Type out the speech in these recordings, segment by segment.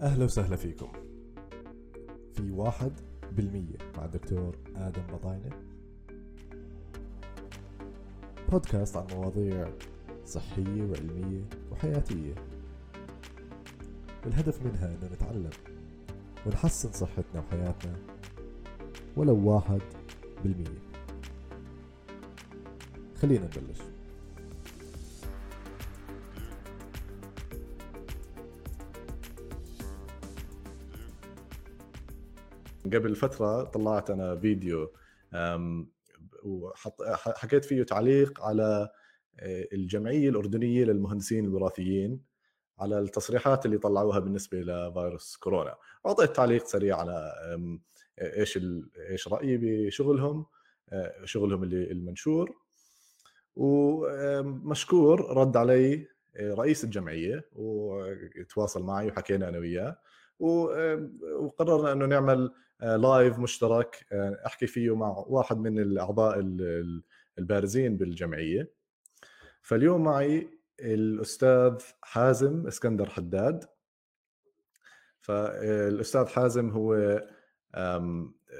أهلا وسهلا فيكم. في واحد بالمية مع الدكتور آدم بطاينة. بودكاست عن مواضيع صحية وعلمية وحياتية. الهدف منها أنه نتعلم ونحسن صحتنا وحياتنا ولو واحد بالمية. خلينا نبلش. قبل فترة طلعت أنا فيديو وحط حكيت فيه تعليق على آه، الجمعية الأردنية للمهندسين الوراثيين على التصريحات اللي طلعوها بالنسبة لفيروس كورونا. أعطيت تعليق سريع على إيش إيش رأيي بشغلهم آه، شغلهم اللي المنشور. ومشكور رد علي آه، رئيس الجمعية وتواصل معي وحكينا أنا وياه. وقررنا إنه نعمل live آه، مشترك أحكي فيه مع واحد من الأعضاء البارزين بالجمعية. فاليوم معي الأستاذ حازم إسكندر حداد. فالاستاذ حازم هو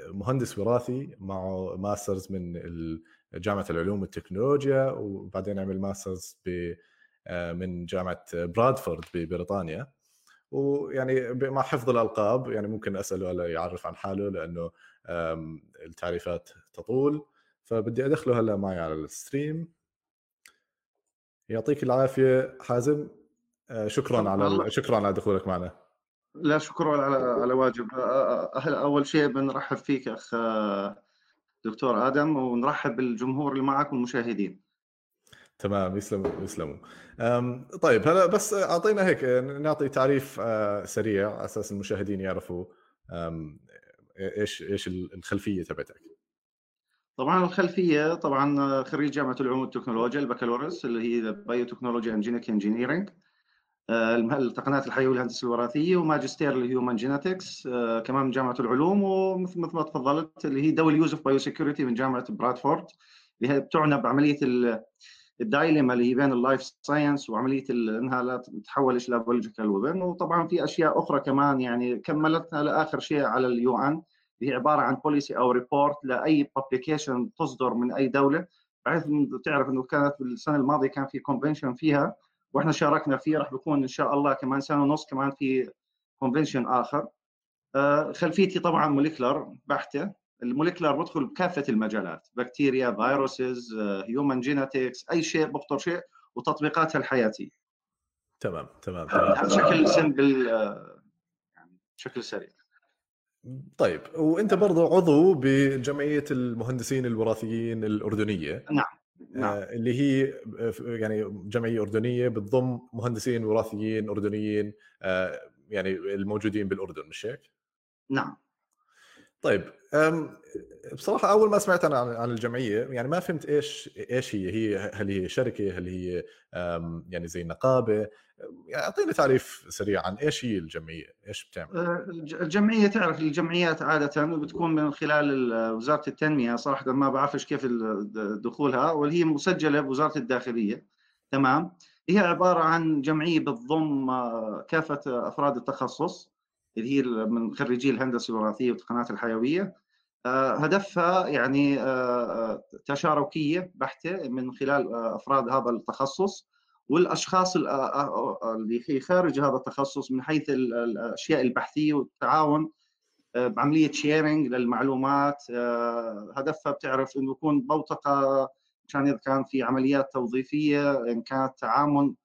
مهندس وراثي معه masters من جامعة العلوم والتكنولوجيا وبعدين عمل masters آه، من جامعة برادفورد ببريطانيا. ويعني مع حفظ الألقاب يعني ممكن أسأله هلا يعرف عن حاله لأنه التعريفات تطول. فبدي أدخله هلأ معي على الستريم. يعطيك العافية حازم. آه، شكرا على شكرا على دخولك معنا. لا شكرا على على واجب. أول شيء بنرحب فيك أخ دكتور آدم ونرحب بالجمهور اللي معك والمشاهدين. تمام يسلموا يسلموا. طيب هلا بس أعطينا هيك نعطي تعريف سريع على أساس المشاهدين يعرفوا إيش إيش الخلفية تبعتك. طبعا الخلفية طبعا خريج جامعة العلوم والتكنولوجيا البكالوريوس اللي هي biotechnology genetic engineering التقنيات الحيوية والهندسه الوراثية وماجستير ال human genetics آه، كمان من جامعة العلوم ومثل ما تفضلت اللي هي dual use of biosecurity من جامعة برادفورد اللي هي بتعنى بعملية ال dilemma اللي هي بين ال life science وعملية إنها لا تتحول إلى biological weapon وطبعا في أشياء أخرى كمان يعني كملتها لآخر شيء على ال UN هي عبارة عن policy أو report لأي publication تصدر من أي دولة بحيث تعرف إنه كانت السنة الماضية كان في convention فيها وإحنا شاركنا فيه راح بيكون إن شاء الله كمان سنة ونص كمان في convention آخر. آه، خلفيتي طبعا molecular بحتة. ال molecular بدخل بكافة المجالات بكتيريا viruses human genetics أي شيء بخطر شيء وتطبيقاتها الحياتية. تمام تمام تمام. بشكل simple آه، يعني بشكل سريع. طيب وأنت برضو عضو بجمعية المهندسين الوراثيين الأردنية. نعم نعم. آه، اللي هي آه، يعني جمعية أردنية بتضم مهندسين وراثيين أردنيين آه، يعني الموجودين بالأردن مش هيك؟ نعم. طيب بصراحة أول ما سمعت أنا عن الجمعية يعني ما فهمت إيش إيش هي هي هل هي شركة هل هي يعني زي نقابة؟ يعني تعريف سريع عن إيش هي الجمعية إيش بتعمل؟ أه، الجمعية تعرف الجمعيات عادة بتكون من خلال وزارة التنمية صراحة ما بعرفش كيف دخولها واللي هي مسجلة بوزارة الداخلية تمام؟ هي عبارة عن جمعية بتضم أه، كافة أفراد التخصص اللي هي من خريجي الهندسة الوراثية والتقنيات الحيوية. آه، هدفها يعني آه، آه، تشاركية بحتة من خلال أفراد هذا التخصص والأشخاص اللي خارج هذا التخصص من حيث الأشياء البحثية والتعاون بعملية شيرنج للمعلومات. هدفها بتعرف إنه يكون بوتقة عشان إذا كان في عمليات توظيفية إن كانت تعامل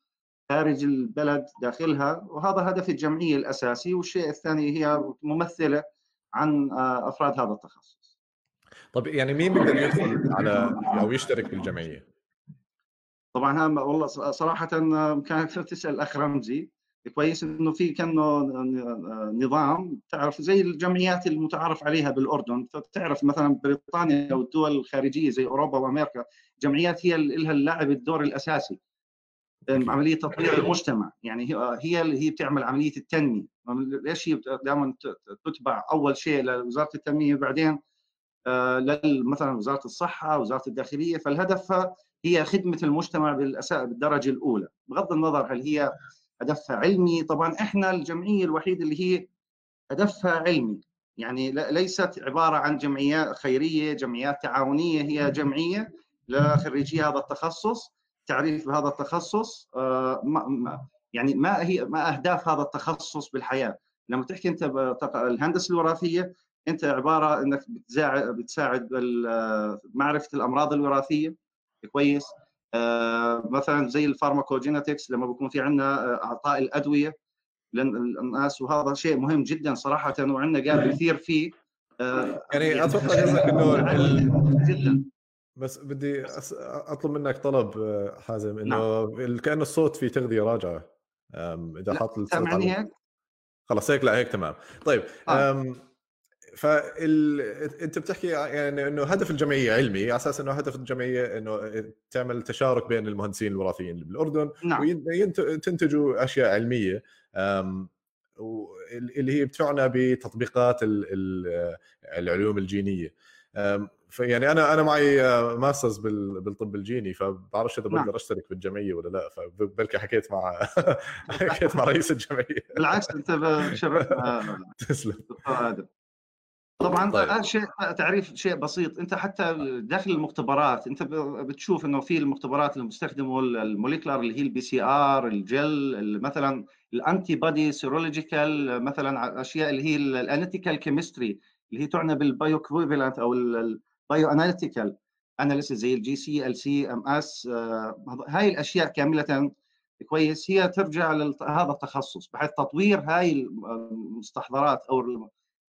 خارج البلد داخلها وهذا هدف الجمعيه الأساسي. والشيء الثاني هي ممثلة عن آه، أفراد هذا التخصص. طيب يعني مين بيقدر يدخل على أو يشترك بالجمعيه؟ طبعا هم والله صراحة آه، كانت تسال الاخ رمزي. كويس إنه في كأنه آه، نظام. تعرف زي الجمعيات المتعارف عليها بالأردن. فتعرف مثلا بريطانيا والدول الخارجية زي أوروبا وأمريكا جمعيات هي لها اللعب الدور الأساسي. عملية تطوير المجتمع. يعني هي اللي هي بتعمل عملية التنمية. ليش هي دائما تتبع أول شيء لوزارة التنمية بعدين آه، مثلا وزارة الصحة وزارة الداخلية. فالهدف هي خدمة المجتمع بالدرجة الأولى. بغض النظر هل هي هدفها علمي طبعا إحنا الجمعية الوحيده اللي هي هدفها علمي. يعني ليست عبارة عن جمعيات خيرية جمعيات تعاونية هي جمعية لخريجي هذا التخصص. تعريف بهذا التخصص آه، يعني ما هي ما أهداف هذا التخصص بالحياة؟ لما تحكي أنت الهندسة الوراثية أنت عبارة إنك بتساعد بتساعد معرفة الأمراض الوراثية كويس؟ آه، مثلا زي الفارماكوجينetics لما بيكون في عندنا آه، أعطاء الأدوية للناس وهذا شيء مهم جدا صراحة وعندنا قال كثير فيه آه، يعني أتوقع قصدك إنه جدا. بس بدي أطلب منك طلب حازم إنه نعم. كأن الصوت في تغذية راجعة إذا حاط الصوت هيك خلص هيك لا هيك تمام طيب آه. فال... أنت بتحكي يعني إنه هدف الجمعية علمي على أساس إنه هدف الجمعية إنه تعمل تشارك بين المهندسين الوراثيين اللي بالأردن نعم. وتنتجوا أشياء علمية اللي هي بتعنى بتطبيقات العلوم الجينية فيعني أنا أنا معي masters بالطب الجيني فبعرفش إذا نعم. بقدر أشترك بالجمعية ولا لا فبلكي حكيت مع حكيت مع رئيس الجمعية. بالعكس أنت شرفنا تسلم. آدم. طبعا طيب. شيء تعريف شيء بسيط. أنت حتى داخل المختبرات أنت بتشوف إنه في المختبرات اللي بيستخدموا ال molecular اللي هي ال PCR ال gel مثلا ال antibody serological مثلا أشياء اللي هي ال analytical chemistry اللي هي تعنى بال bioequivalent أو ال bioanalytical analysis زي ال GC LC-MS هاي الأشياء كاملة كويس. هي ترجع لهذا التخصص بحيث تطوير هاي المستحضرات أو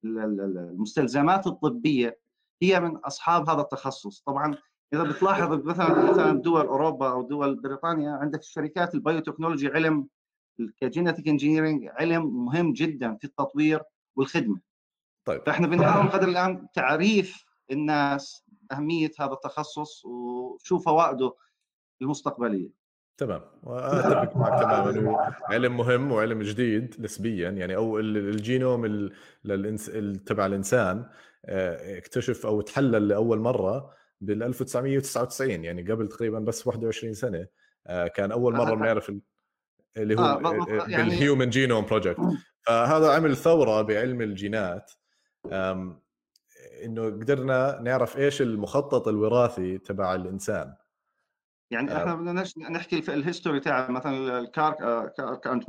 المستلزمات الطبية هي من أصحاب هذا التخصص. طبعا إذا بتلاحظ مثلا مثلا دول أوروبا أو دول بريطانيا عندك الشركات ال biotechnology علم ك genetic engineering علم مهم جدا في التطوير والخدمة. طيب. فإحنا بنحاول قدر الآن تعريف الناس أهمية هذا التخصص وشو فوائده المستقبلية. تمام. وأتفق معك تماما. انه علم مهم وعلم جديد نسبيا. يعني أو الجينوم تبع الإنسان آه، اكتشف أو تحلل لأول مرة بال 1999 يعني قبل تقريبا بس 21 سنة آه، كان أول مرة بنعرف اللي هو آه يعني... بال human genome project فهذا عمل ثورة بعلم الجينات. إنه قدرنا نعرف إيش المخطط الوراثي تبع الإنسان. يعني إحنا بدنا نحكي في ال history تاع مثلا الكار كانت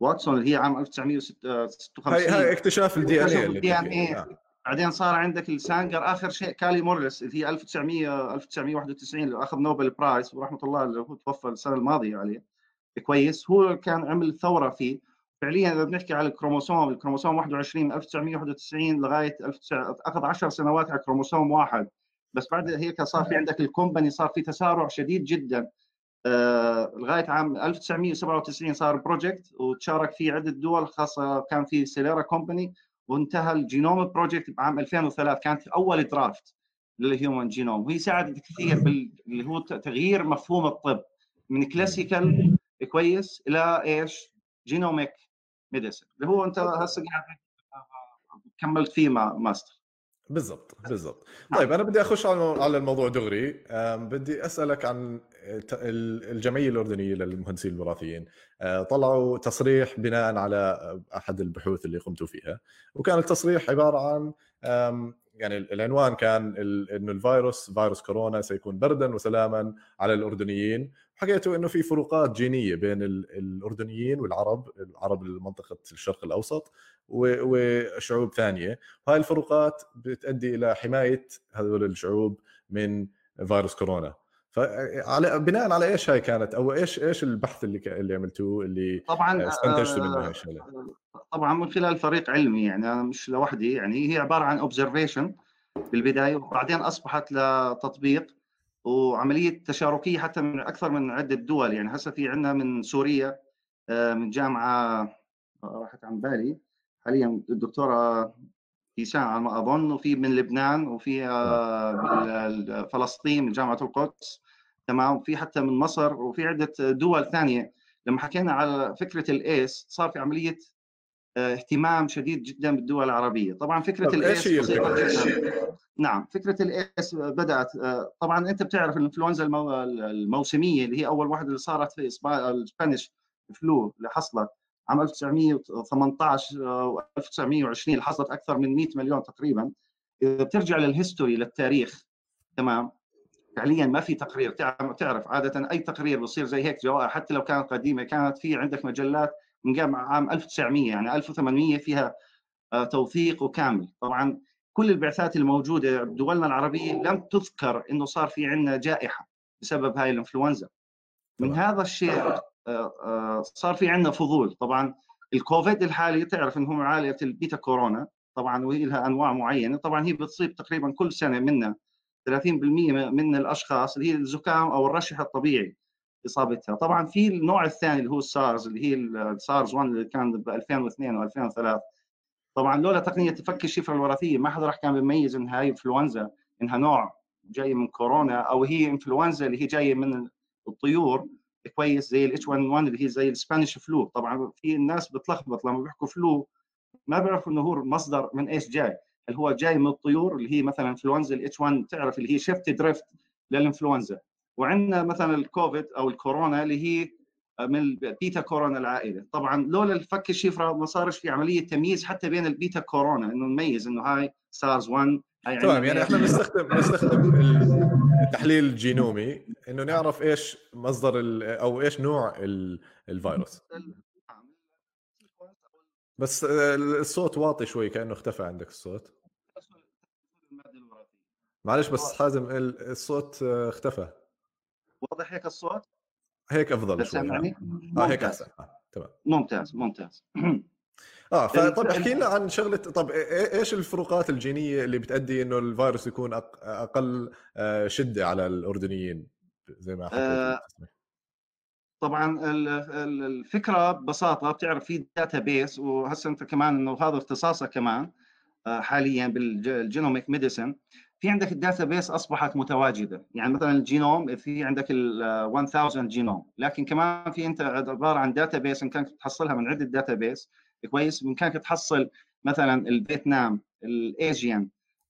واتسون اللي هي عام 1956 هاي هاي اكتشاف ال DNA ال DNA بعدين صار عندك السانجر آخر شيء كاري موليس اللي هي 1900 1991 اللي أخذ Nobel prize ورحمة الله اللي هو توفى السنة الماضية عليه. كويس. هو كان عمل ثورة فيه. فعليا إذا بنحكي على الكروموسوم الكروموسوم 21 من 1991 لغاية أخذ 10 سنوات على كروموسوم واحد. بس بعد هيك صار في عندك ال company صار في تسارع شديد جدا. آه لغاية عام 1997 صار project وتشارك فيه عدة دول خاصة كان في سيليرا company وانتهى ال genome project بعام 2003 كانت أول draft لل human genome وهي ساعدت كثير اللي هو تغيير مفهوم الطب من classical كويس إلى إيش؟ genomic medicine اللي هو أنت هسه قاعد كملت فيه ماستر. بالضبط بالضبط. نعم. طيب أنا بدي أخش على الموضوع دغري. بدي أسألك عن الجمعية الأردنية للمهندسين الوراثيين. آه، طلعوا تصريح بناء على أحد البحوث اللي قمتوا فيها. وكان التصريح عبارة عن يعني العنوان كان إنه الفيروس فيروس كورونا سيكون بردا وسلاما على الأردنيين. حكيتوا إنه في فروقات جينية بين الأردنيين والعرب العرب منطقه الشرق الأوسط وشعوب ثانية. وهاي الفروقات بتؤدي إلى حماية هذول الشعوب من فيروس كورونا. فعلى بناء على إيش هاي كانت؟ أو إيش إيش البحث اللي اللي عملتوه اللي طبعا استنتجتوا منه هاي طبعا من خلال فريق علمي يعني أنا مش لوحدي يعني هي عبارة عن اوبزرفيشن بالبداية وبعدين أصبحت لتطبيق. وعملية تشاركية حتى من أكثر من عدة دول. يعني هسه في عندنا من سوريا آه، من جامعة آه، راحت عن بالي. حاليا الدكتورة كيسان على ما أظن وفي من لبنان وفي آه، فلسطين من جامعة القدس. تمام؟ وفي حتى من مصر وفي عدة دول ثانية. لما حكينا على فكرة ال ACE صار في عملية اهتمام شديد جدا بالدول العربية. طبعا فكرة ال ACE نعم فكرة ال ACE بدأت آه، طبعا أنت بتعرف الإنفلونزا الموسمية اللي هي أول واحدة اللي صارت في ال Spanish flu اللي حصلت عام 1918 و 1920 اللي حصلت أكثر من 100 مليون تقريبا. اذا بترجع لل history للتاريخ. تمام؟ فعليا ما في تقرير. تعرف عادة أي تقرير بصير زي هيك جوائر حتى لو كانت قديمة كانت في عندك مجلات من عام 1900 يعني 1800 فيها آه، توثيق وكامل. طبعا كل البعثات الموجودة بدولنا العربية لم تذكر إنه صار في عندنا جائحة بسبب هاي الإنفلونزا. من هذا الشيء آه، آه، صار في عندنا فضول. طبعا الكوفيد الحالي تعرف إنه هو عائله البيتا كورونا طبعا وهي لها أنواع معينة. طبعا هي بتصيب تقريبا كل سنة منا 30% من الأشخاص اللي هي الزكام أو الرشح الطبيعي إصابتها. طبعا في النوع الثاني اللي هو السارز اللي هي السارز 1 اللي كان ب 2002 و2003 طبعا لولا تقنية فك الشفره الوراثية ما حدا راح كان بيميز ان هاي انفلونزا إنها نوع جاي من كورونا أو هي انفلونزا اللي هي جاية من الطيور. كويس زي ال H1N1 اللي هي زي ال Spanish flu طبعا في الناس بتلخبط لما بيحكوا flu ما بيعرفوا إنه هو مصدر من إيش جاي. هل هو جاي من الطيور اللي هي مثلا انفلونزا ال H 1 تعرف اللي هي shift drift للانفلونزا وعندنا مثلا الكوفيد أو الكورونا اللي هي من ال beta corona العائلة. طبعا لولا الفك الشفرة ما صارش في عملية تمييز حتى بين ال beta corona إنه نميز إنه هاي سارز 1 هاي تمام يعني إحنا بنستخدم بنستخدم التحليل الجينومي إنه نعرف إيش مصدر أو إيش نوع الفيروس. بس الصوت واطي شوي كأنه اختفى عندك الصوت. معلش بس حازم الصوت اختفى. واضح هيك الصوت؟ هيك أفضل شوي يعني؟ آه هيك أحسن. آه. تمام. ممتاز ممتاز. آه فطب احكي لنا عن شغلة طب إيش الفروقات الجينية اللي بتأدي إنه الفيروس يكون أقل آه، شدة على الأردنيين؟ زي ما حكيت آه طبعا الفكرة ببساطة بتعرف في database وهسه أنت كمان إنه هذا اختصاصك كمان حاليا بال genomic medicine في عندك ال database أصبحت متواجدة. يعني مثلا الجينوم في عندك ال 1000 جينوم. لكن كمان في أنت عبارة عن database كانك تحصلها من عدة database كويس بامكانك تحصل مثلا الفيتنام ال Asian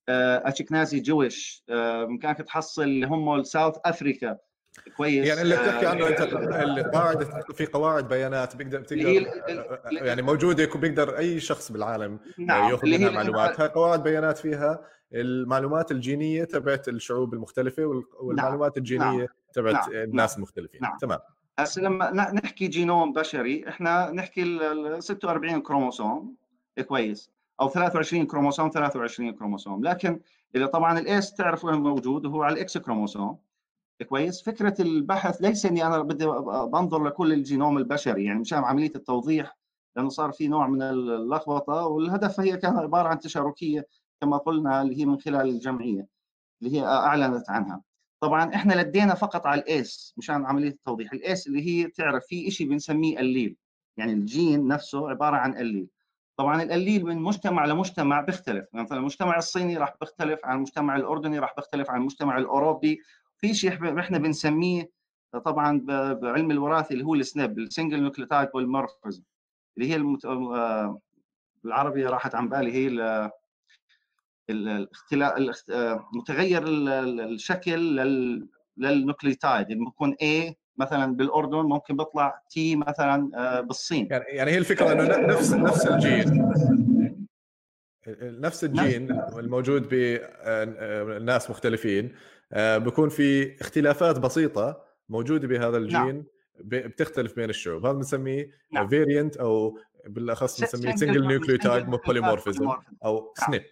Ashkenazi Jewish بامكانك تحصل اللي هم ال South Africa كويس يعني اللي بتحكي عنه أنت القواعد في قواعد بيانات بيقدر بتقدر يعني موجودة بيقدر أي شخص بالعالم نعم. يأخذ منها معلومات هاي قواعد بيانات فيها المعلومات الجينية تبعت الشعوب المختلفة والمعلومات نعم. الجينية نعم. تبعت نعم. الناس نعم. المختلفين نعم. تمام هسه لما نحكي جينوم بشري إحنا نحكي ال 46 كروموسوم كويس أو 23 كروموسوم 23 كروموسوم لكن إذا طبعا ال ACE تعرف وين موجود هو على ال X chromosome كويس. فكرة البحث ليس إني أنا بدي بنظر لكل الجينوم البشري يعني مشان عملية التوضيح لأنه صار في نوع من اللخبطة والهدف هي كان عبارة عن تشاركية كما قلنا اللي هي من خلال الجمعية اللي هي أعلنت عنها. طبعا إحنا لدينا فقط على ال ACE مشان عملية التوضيح. ال ACE اللي هي تعرف في شيء بنسميه allele يعني الجين نفسه عبارة عن allele طبعا ال allele من مجتمع لمجتمع بيختلف. مثلا يعني المجتمع الصيني راح بيختلف عن المجتمع الأردني راح بيختلف عن المجتمع الأوروبي في شيء إحنا بنسميه طبعا بعلم الوراثة اللي هو ال SNP ال single nucleotide polymorphism اللي هي المت... آه، بالعربي راحت عن بالي هي الاختلاف آه، متغير الشكل لل nucleotide اللي بيكون A مثلا بالأردن ممكن بيطلع T مثلا آه، بالصين. يعني يعني هي الفكرة إنه نفس نفس الجين. نفس الجين الموجود بناس مختلفين. بكون في اختلافات بسيطة موجودة بهذا نعم. الجين نعم. بتختلف بين الشعوب. هذا بنسميه نعم. variant أو بالأخص بنسميه single nucleotide polymorphism أو SNP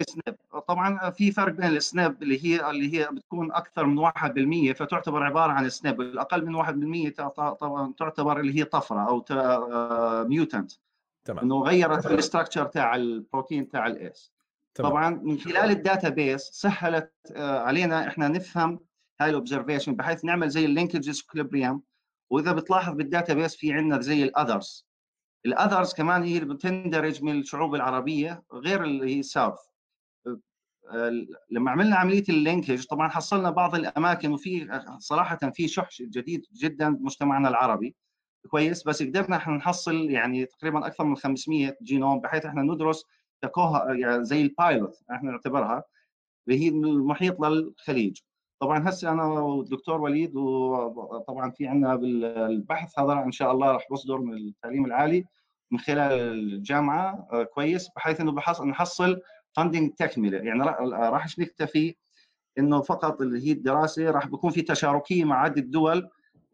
SNP طبعا في فرق بين ال SNP اللي هي اللي هي بتكون أكثر من 1% فتعتبر عبارة عن SNP الأقل من 1% طبعا تعتبر اللي هي طفرة أو mutant تمام. إنه غيرت ال structure تاع البروتين تاع ال ACE طبعا من خلال ال database سهلت آه، علينا إحنا نفهم هاي ال observation بحيث نعمل زي ال linkage disequilibrium وإذا بتلاحظ بال database في عندنا زي ال others ال others كمان هي اللي بتندرج من الشعوب العربية غير اللي هي south آه، لما عملنا عملية ال linkage طبعا حصلنا بعض الأماكن وفي صراحة في شح شديد جدا بمجتمعنا العربي. كويس. بس قدرنا إحنا نحصل يعني تقريبا أكثر من 500 جينوم بحيث إحنا ندرس ككوها يعني زي ال pilot إحنا نعتبرها اللي هي من المحيط للخليج. طبعا هسه أنا والدكتور وليد وطبعا في عندنا بالبحث هذا إن شاء الله راح بصدر من التعليم العالي من خلال الجامعة. كويس بحيث إنه نحصل funding تكملة. يعني راح نكتفي؟ إنه فقط اللي هي الدراسة راح بيكون في تشاركية مع عدة دول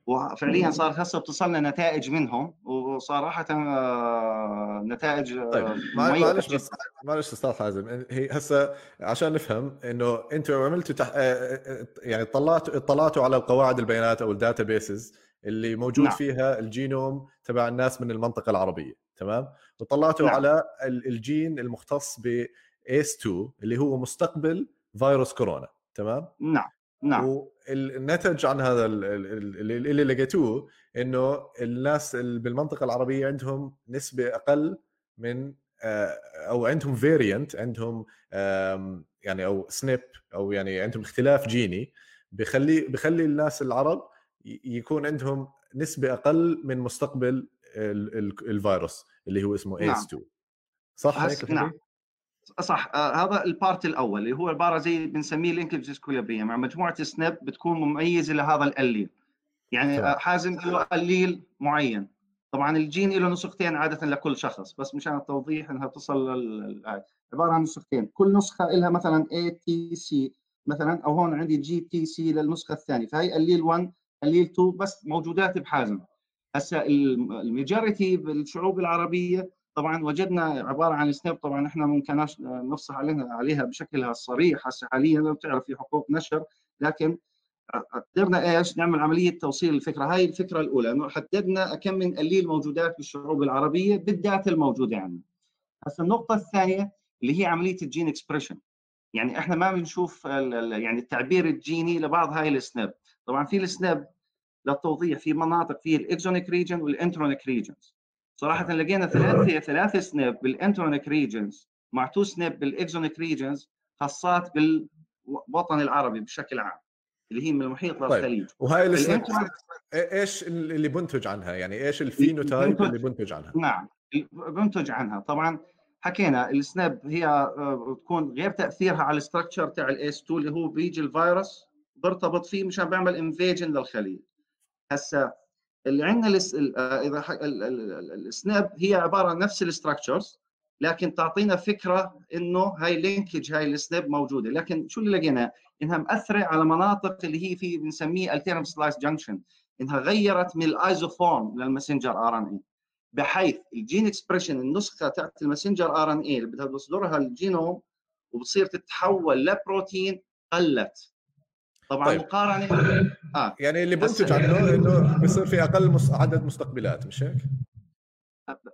وفعليا صار هسه بتصلنا نتائج منهم وصراحه آه، نتائج آه، طيب معلش بس معلش أستاذ حازم هي هسه عشان نفهم إنه أنتم عملتوا تح... آه، يعني طلعتوا اطلعتوا على القواعد البيانات أو ال databases اللي موجود نعم. فيها الجينوم تبع الناس من المنطقة العربية تمام؟ وطلعتوا نعم. على الجين المختص ب ACE2 اللي هو مستقبل فيروس كورونا تمام؟ نعم. نعم. والنتج عن هذا اللي, اللي لقيتوه إنه الناس بالمنطقة العربية عندهم نسبة أقل من آه، أو عندهم variant عندهم يعني أو SNP أو يعني عندهم اختلاف جيني بخلي بخلي الناس العرب يكون عندهم نسبة أقل من مستقبل الفيروس اللي هو اسمه ACE 2 صح هيك نعم. صح آه هذا ال part الأول اللي هو عبارة زي بنسميه linkage disequilibrium مع مجموعة SNP بتكون مميزة لهذا ال allele. يعني آه حازم له allele معين. طبعا الجين له نسختين عادة لكل شخص بس مشان التوضيح إنها تصل لل... عبارة عن نسختين كل نسخة لها مثلا ATC مثلا أو هون عندي GTC للنسخة الثانية فهي قليل 1 قليل 2 بس موجودات بحازم. هسه ال majority بالشعوب العربية طبعا وجدنا عبارة عن SNP طبعا إحنا ما كناش نفصح عليها بشكلها الصريح هسه حاليا لو بتعرف في حقوق نشر لكن قدرنا إيش؟ نعمل عملية توصيل الفكرة. هاي الفكرة الأولى إنه حددنا كم من allele موجودات بالشعوب العربية بالداتا الموجودة عندنا. هسه النقطة الثانية اللي هي عملية ال gene expression. يعني إحنا ما بنشوف يعني التعبير الجيني لبعض هاي ال SNP. طبعا في ال SNP للتوضيح في مناطق في ال exonic region وال intronic regions. صراحة لقينا ثلاثة ثلاثة SNP بال intronic regions مع two SNP بال exonic regions خاصات بالوطن العربي بشكل عام اللي هي من المحيط طيب. للخليج وهاي ال SNP إيش اللي بنتج عنها؟ يعني إيش ال phenotype اللي بنتج عنها؟ نعم بنتج عنها. طبعا حكينا ال SNP هي آه، بتكون غير تأثيرها على ال structure تاع ال ACE 2 اللي هو بيجي الفيروس برتبط فيه مشان بيعمل invasion للخليه هسه اللي عندنا آه، إذا ال SNP هي عبارة عن نفس ال structures لكن تعطينا فكرة إنه هاي linkage هاي ال SNP موجودة. لكن شو اللي لقينا إنها مأثرة على مناطق اللي هي في بنسميه ال term splice junction إنها غيرت من ال isoform لل messenger RNA بحيث ال gene expression النسخة تاعت ال messenger RNA اللي بدها تصدرها الجينوم وبصير تتحول لبروتين قلت. طبعا طيب. مقارنة. آه. يعني اللي بنتج عنه إنه بيصير في أقل عدد مستقبلات مش هيك؟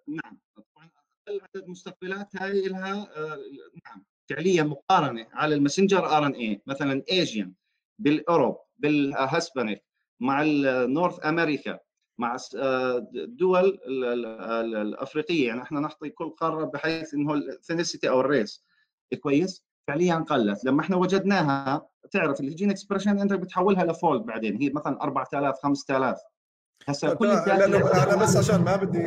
نعم. طبعا أقل عدد مستقبلات هاي لها آه نعم. فعليا مقارنة على ال messenger RNA مثلا Asian بال Europe بال Hispanic مع ال North America مع الدول آه، الأفريقية. يعني إحنا نعطي كل قارة بحيث إنه ال ethnicity أو ال race كويس؟ فعليا قلت لما إحنا وجدناها تعرف ال gene expression أنت بتحولها ل fold بعدين هي مثلا 4000 5000 هسه كل لا لا أنا بس عشان ما بدي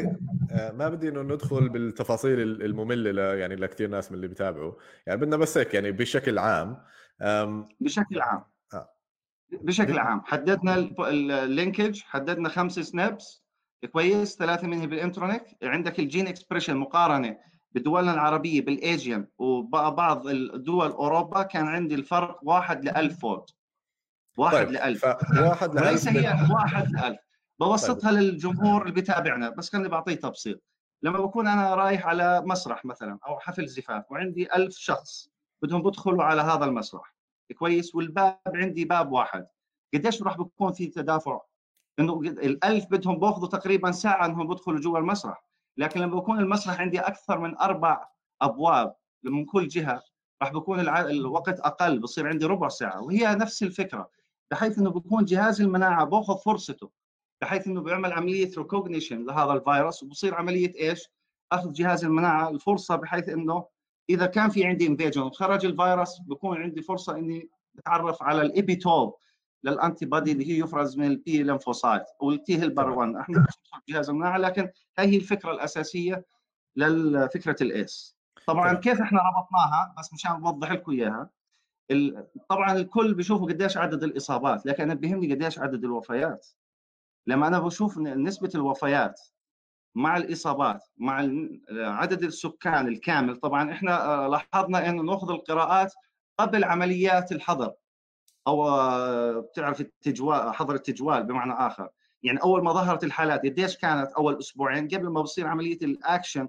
آه، ما بدي إنه ندخل بالتفاصيل المملة يعني لكثير ناس من اللي بيتابعوا. يعني بدنا بس هيك يعني بشكل عام بشكل عام. آه. بشكل عام حددنا ال linkage حددنا خمس SNPs كويس ثلاثة منها بال intronic عندك ال gene expression مقارنة بدولنا العربية بالايجيان وبعض الدول أوروبا كان عندي الفرق واحد ل 1000 فولت واحد طيب. ل 1000 واحد ل 1000 ليس هي واحد ل 1000 بوسطها طيب. للجمهور اللي بيتابعنا بس خليني بعطيه تبسيط لما بكون أنا رايح على مسرح مثلا أو حفل زفاف وعندي ألف شخص بدهم يدخلوا على هذا المسرح. كويس؟ والباب عندي باب واحد. قديش راح بكون في تدافع؟ إنه الألف بدهم بأخذوا تقريبا ساعة إنهم يدخلوا جوا المسرح. لكن لما بكون المسرح عندي أكثر من أربع أبواب من كل جهة راح بكون الوقت أقل بصير عندي ربع ساعة وهي نفس الفكرة بحيث إنه بكون جهاز المناعة باخذ فرصته بحيث إنه بيعمل عملية recognition لهذا الفيروس وبصير عملية إيش؟ أخذ جهاز المناعة الفرصة بحيث إنه إذا كان في عندي invasion وخرج الفيروس بكون عندي فرصة إني أتعرف على ال epitope لل antibody اللي هي يفرز من ال B lymphocyte أو ال T helper 1 إحنا جهاز المناعه لكن هاي هي الفكرة الأساسية لفكره الايس طبعا كيف إحنا ربطناها؟ بس مشان أوضح لكم إياها. طبعا الكل بيشوفوا قديش عدد الإصابات لكن أنا بيهمني قديش عدد الوفيات. لما أنا بشوف نسبة الوفيات مع الإصابات مع عدد السكان الكامل طبعا إحنا آه، لاحظنا إنه نأخذ القراءات قبل عمليات الحظر أو آه، بتعرف التجوال حظر التجوال بمعنى آخر. يعني أول ما ظهرت الحالات قديش كانت؟ أول أسبوعين قبل ما بصير عملية الأكشن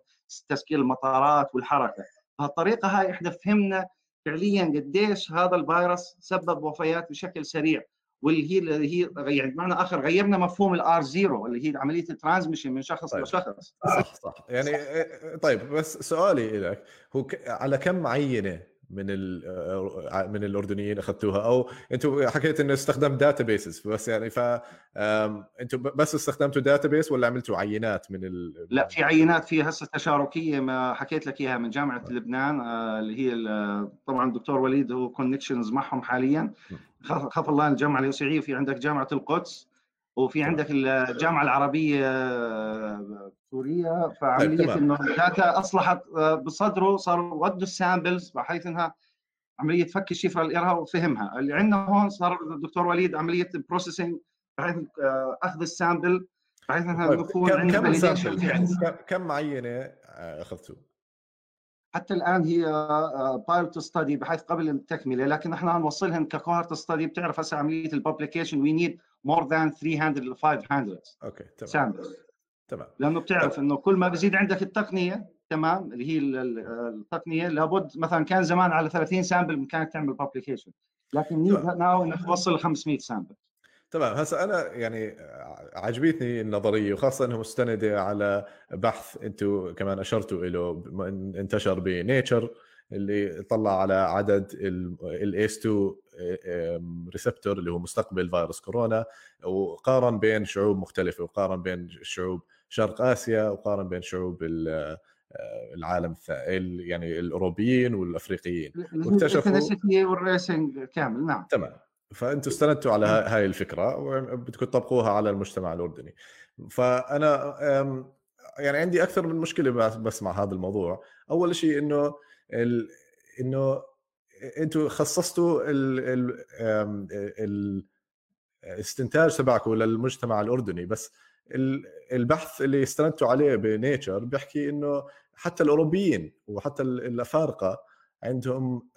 تسكير المطارات والحركة. بهالطريقة هاي إحنا فهمنا فعليا قديش هذا الفيروس سبب وفيات بشكل سريع واللي هي اللي هي يعني بمعنى آخر غيرنا مفهوم ال R zero اللي هي عملية ال transmission من شخص طيب. لشخص. صح صح. يعني طيب بس سؤالي لك هو على كم عينه من آه، من الأردنيين أخذتوها. أو أنتم حكيت إنه استخدمت databases بس يعني ف أنتم بس استخدمتوا database ولا عملتوا عينات من ال... لا في عينات في هسه تشاركية ما حكيت لك إياها من جامعة لبنان آه، اللي هي طبعا الدكتور وليد هو connections معهم حاليا. خاف الله الجامعة اليسوعية في عندك جامعة القدس. وفي عندك الجامعة العربية آه، سوريا فعملية طيب إنه ال data أصبحت آه، بصدره صاروا ودوا ال samples بحيث إنها عملية فك الشفرة اللي وفهمها. اللي عندنا هون صار الدكتور وليد عملية processing بحيث آه، أخذ ال sample بحيث إنها طيب. نكون عندنا كم معينة أخذتوه؟ حتى الآن هي pilot study بحيث قبل التكملة لكن إحنا نوصلهم ك cohort study بتعرف هسه عملية ال publication we need more than 300 ل 500 okay تمام. samples تمام. لأنه بتعرف إنه كل ما بزيد عندك التقنية تمام اللي هي التقنية لابد مثلا كان زمان على 30 sample بامكانك تعمل publication لكن now إنك توصل ل 500 sample تمام. هسه أنا يعني عجبتني النظرية وخاصة إنها مستندة على بحث أنتم كمان أشرتوا له إنتشر ب Nature اللي طلع على عدد ال ACE 2 receptor اللي هو مستقبل فيروس كورونا وقارن بين شعوب مختلفة وقارن بين شعوب شرق آسيا وقارن بين شعوب آه، العالم يعني الأوروبيين والأفريقيين. واكتشفوا والريسنج كامل نعم. تمام. فأنتم استندتوا على هاي الفكرة وبدكم تطبقوها على المجتمع الأردني. فأنا يعني عندي أكثر من مشكلة بس مع هذا الموضوع. أول شيء إنه ال... إنه أنتم خصصتوا ال... ال... الاستنتاج تبعكم للمجتمع الأردني بس البحث اللي استندتوا عليه ب Nature بيحكي إنه حتى الأوروبيين وحتى الأفارقة عندهم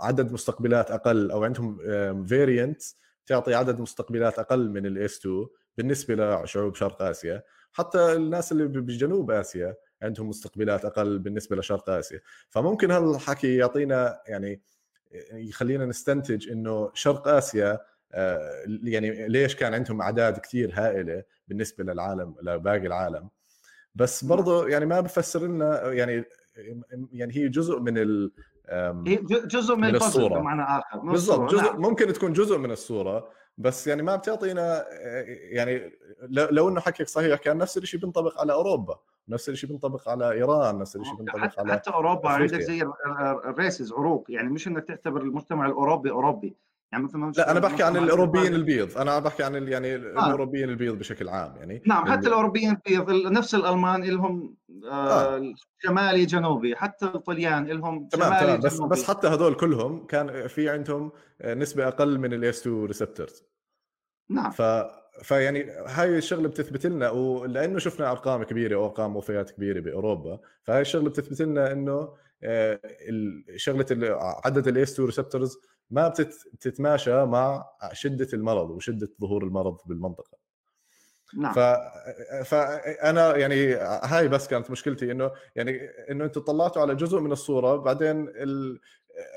عدد مستقبلات أقل أو عندهم variant تعطي عدد مستقبلات أقل من ال ACE 2 بالنسبة لشعوب شرق آسيا. حتى الناس اللي بجنوب آسيا عندهم مستقبلات أقل بالنسبة لشرق آسيا. فممكن هالحكي يعطينا يعني يخلينا نستنتج إنه شرق آسيا آه، يعني ليش كان عندهم أعداد كثير هائلة بالنسبة للعالم لباقي العالم. بس برضه يعني ما بفسر لنا يعني يعني هي جزء من ال هي جزء من, من الصورة. بمعنى آخر بالضبط جزء نعم. ممكن تكون جزء من الصورة. بس يعني ما بتعطينا يعني لو إنه حكيك صحيح كان نفس الشيء بينطبق على أوروبا نفس الشيء بينطبق على إيران نفس الشيء بينطبق حتى على حتى أوروبا عندك زي ال races عروق يعني مش إنك تعتبر المجتمع الأوروبي أوروبي. يعني مثلا لا أنا بحكي عن الأوروبيين البيض أنا بحكي عن يعني آه. الأوروبيين البيض بشكل عام يعني نعم حتى الأوروبيين البيض نفس الألمان لهم آه. آه. شمالي جنوبي حتى الطليان لهم تمام شمالي تمام بس جنوبي. بس حتى هذول كلهم كان في عندهم نسبة أقل من ال ACE 2 receptors نعم ف فيعني هاي الشغلة بتثبت لنا ولأنه شفنا أرقام كبيرة وأرقام وفيات كبيرة بأوروبا فهاي الشغلة بتثبت لنا إنه آه، شغلة عدد ال ACE 2 receptors ما بتتماشى مع شدة المرض وشدة ظهور المرض بالمنطقة. نعم. ف... فانا يعني هاي بس كانت مشكلتي إنه يعني إنه أنتم طلعتوا على جزء من الصورة بعدين ال...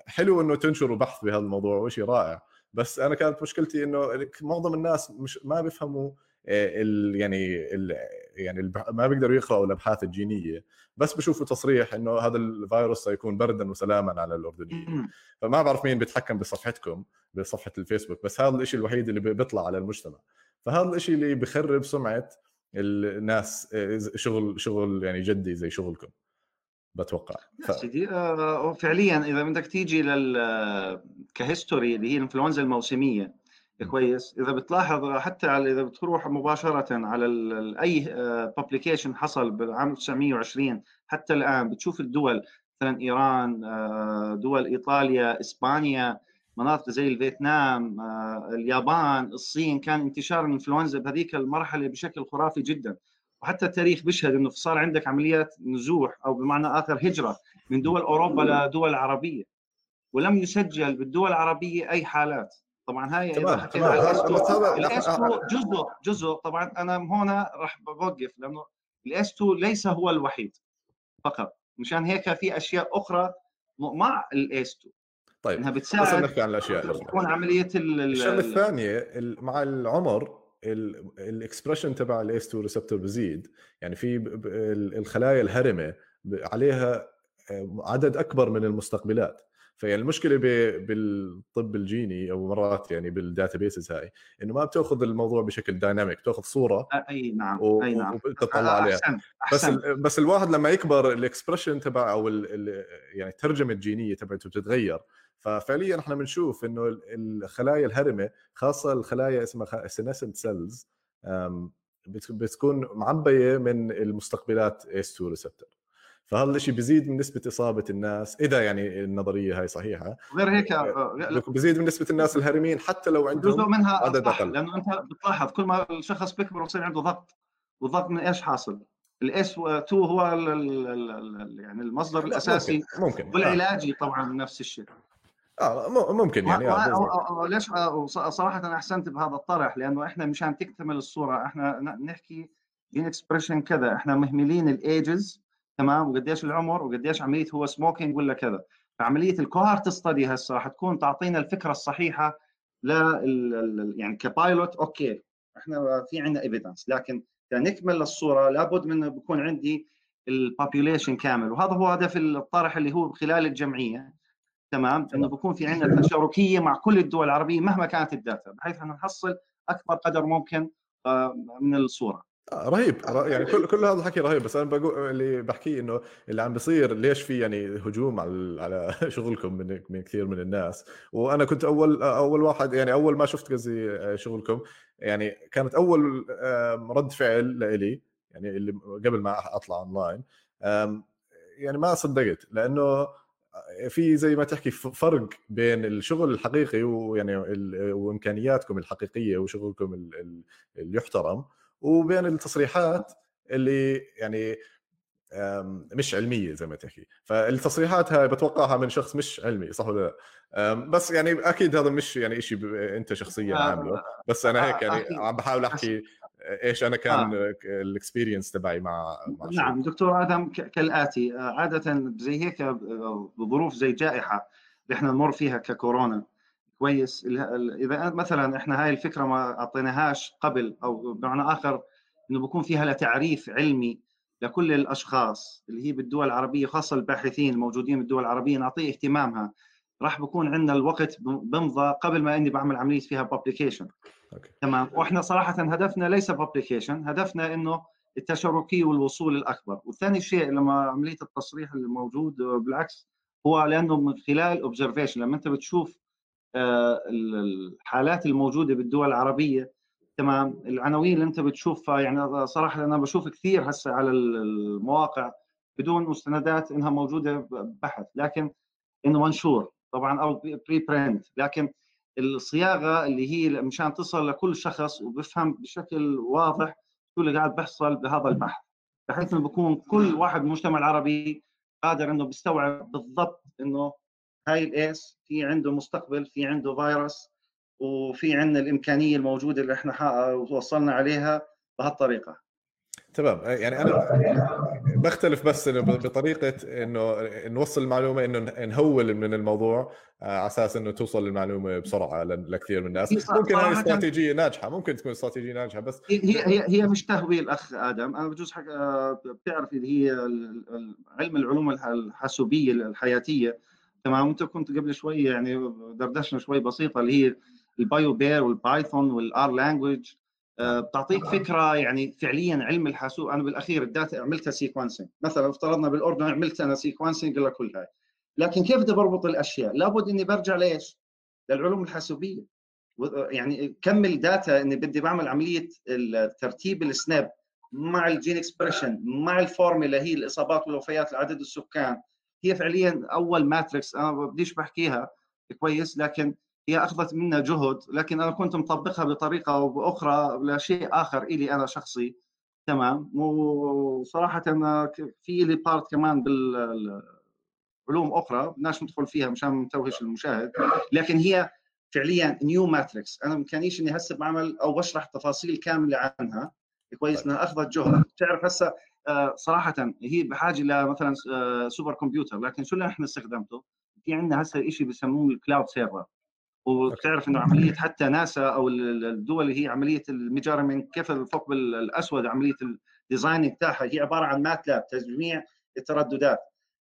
حلو إنه تنشروا بحث بهذا الموضوع وشيء رائع بس أنا كانت مشكلتي إنه معظم الناس مش ما بيفهموا آه، ال يعني ال يعني ما بيقدروا يقرأوا الأبحاث الجينية بس بشوفوا تصريح إنه هذا الفيروس سيكون بردا وسلاما على الأردنيين. فما بعرف مين بيتحكم بصفحتكم بصفحة الفيسبوك بس هذا الشيء الوحيد اللي بيطلع على المجتمع. فهذا الشيء اللي بخرب سمعة الناس آه، شغل شغل يعني جدي زي شغلكم بتوقع. ف... سيدي آه، فعليا إذا بدك تيجي لل كهيستوري اللي هي الإنفلونزا الموسمية كويس. إذا بتلاحظ حتى على إذا بتروح مباشرة على أي بابليكيشن آه، حصل بالعام 1920 حتى الآن بتشوف الدول مثلا إيران آه، دول إيطاليا إسبانيا مناطق زي الفيتنام آه، اليابان الصين كان انتشار الإنفلونزا بهذيك المرحلة بشكل خرافي جدا. وحتى التاريخ بيشهد إنه صار عندك عمليات نزوح أو بمعنى آخر هجرة من دول أوروبا لدول عربية. ولم يسجل بالدول العربية أي حالات. طبعا هاي على ال ACE 2 جزء جزء. طبعا أنا هنا راح بوقف لأنه ال ACE 2 ليس هو الوحيد فقط. مشان هيك في أشياء أخرى مع ال ACE 2 طيب إنها بتساعد نحكي عن الاشياء تكون عملية الشغلة الثانية مع العمر ال expression تبع ال ACE 2 receptor بزيد. يعني في الخلايا الهرمة عليها آه، عدد أكبر من المستقبلات. فيعني المشكلة بالطب الجيني أو مرات يعني بال databases هاي إنه ما بتأخذ الموضوع بشكل dynamic بتأخذ صورة أي نعم و... أي نعم وبتطلع عليها أحسن. أحسن. بس ال... بس الواحد لما يكبر ال expression تبع أو ال... ال... يعني الترجمة الجينية تبعته بتتغير ففعليا إحنا بنشوف إنه الخلايا الهرمة خاصة الخلايا اسمها senescent cells بتكون معبية من المستقبلات ACE 2 receptor فهذا الشيء بيزيد من نسبة إصابة الناس إذا يعني النظرية هاي صحيحة غير هيك آه، بيزيد من نسبة الناس الهارمين حتى لو عندهم جزء منها عدد أقل لأنه أنت بتلاحظ كل ما الشخص بيكبر بصير عنده ضغط والضغط من إيش حاصل؟ ال ACE 2 هو ال ال يعني المصدر الأساسي ممكن, ممكن. والعلاجي طبعا نفس الشيء آه ممكن يعني آه ليش صراحة أنا أحسنت بهذا الطرح لأنه إحنا مشان تكتمل الصورة إحنا نحكي gene expression كذا إحنا مهملين ال ages تمام؟ وقديش العمر؟ وقديش عمليه هو smoking ولا كذا؟ فعملية ال cohort study هسه راح تكون تعطينا الفكرة الصحيحة ل يعني ك pilot okay إحنا في عندنا evidence لكن نكمل الصورة لابد من بكون عندي ال population كامل. وهذا هو هدف الطرح اللي هو خلال الجمعية. تمام؟ إنه بكون في عندنا تشاركية مع كل الدول العربية مهما كانت ال data بحيث ان نحصل أكبر قدر ممكن آه، من الصورة. رهيب يعني كل كل هذا الحكي رهيب بس أنا بقول اللي بحكيه إنه اللي عم بيصير ليش في يعني هجوم على على شغلكم من من كثير من الناس؟ وأنا كنت أول أول واحد يعني أول ما شفت قصدي آه، شغلكم يعني كانت أول رد فعل لإلي يعني اللي قبل ما أطلع أونلاين يعني ما صدقت لأنه في زي ما تحكي فرق بين الشغل الحقيقي ويعني وإمكانياتكم الحقيقية وشغلكم اللي يحترم وبين التصريحات اللي يعني مش علمية زي ما تحكي. فالتصريحات هاي بتوقعها من شخص مش علمي صح ولا لا؟ بس يعني أكيد هذا مش يعني شيء أنت شخصيا عاملة. بس أنا هيك يعني عم بحاول أحكي إيش أنا كان آه. ال experience تبعي مع, مع نعم دكتور آدم كالآتي آه، عاده زي هيك آه، بظروف زي جائحة اللي إحنا نمر فيها ككورونا. كويس. إذا مثلا إحنا هاي الفكرة ما أعطيناهاش قبل أو بمعنى آخر إنه بكون فيها تعريف علمي لكل الأشخاص اللي هي بالدول العربية خاصة الباحثين الموجودين بالدول العربية نعطيه اهتمامها. راح بكون عندنا الوقت بمضى قبل ما إني بعمل عملية فيها publication تمام. وإحنا صراحة هدفنا ليس publication هدفنا إنه التشاركيه والوصول الأكبر. وثاني شيء لما عملية التصريح الموجود بالعكس هو لأنه من خلال observation لما أنت بتشوف الحالات الموجودة بالدول العربية. تمام؟ العناوين اللي انت بتشوفها يعني صراحة أنا بشوف كثير هسه على المواقع بدون مستندات إنها موجودة بحث لكن إنه منشور طبعا أو preprint لكن الصياغة اللي هي مشان تصل لكل شخص وبفهم بشكل واضح شو اللي قاعد بيحصل بهذا البحث. بحيث إنه بكون كل واحد بالمجتمع العربي قادر إنه بيستوعب بالضبط إنه هاي ال ACE في عنده مستقبل في عنده فيروس وفي عندنا الإمكانية الموجودة اللي إحنا وصلنا عليها بهالطريقة. تمام. يعني أنا بختلف بس إنه بطريقة إنه نوصل المعلومة إنه نهول من الموضوع آه، على أساس إنه توصل المعلومه بسرعة لكثير من الناس. ممكن هاي استراتيجية ناجحة ممكن تكون استراتيجية ناجحة بس هي هي هي مش تهويل أخ آدم. أنا بجوز حق آه، بتعرف اللي هي علم العلوم الحاسوبية الحياتية. تمام وانت كنت قبل شوي يعني دردشنا شوي بسيطة اللي هي ال BioPerl وال Python وال R language بتعطيك فكرة يعني فعليا علم الحاسوب. أنا بالأخير ال data عملتها sequencing مثلا افترضنا بالاردن عملت أنا sequencing لكل هاي. لكن كيف بدي بربط الأشياء؟ لابد إني برجع ليش؟ للعلوم الحاسوبية. يعني كم ال data إني بدي بعمل عملية ترتيب ال SNP مع ال gene expression مع الفورميلا هي الإصابات والوفيات لعدد السكان. هي فعليا أول matrix أنا بديش بحكيها كويس لكن هي أخذت منا جهد لكن أنا كنت مطبقها بطريقة أو بأخرى لشيء آخر إلي أنا شخصي. تمام؟ وصراحه في لي part كمان بالعلوم أخرى بدناش ندخل فيها مشان ما نتوهش المشاهد لكن هي فعليا new matrix أنا بامكانيش إني هسه بعمل أو بشرح تفاصيل كاملة عنها. كويس. إنها أخذت جهد. بتعرف هسه صراحة هي بحاجة لمثلا super computer لكن شو اللي إحنا استخدمته؟ في عندنا هسه شيء بسموه ال cloud server وبتعرف إنه عملية حتى ناسا أو الدول اللي هي عملية ال measurement كيف الثقب الأسود عملية ال design بتاعها هي عبارة عن MATLAB تجميع الترددات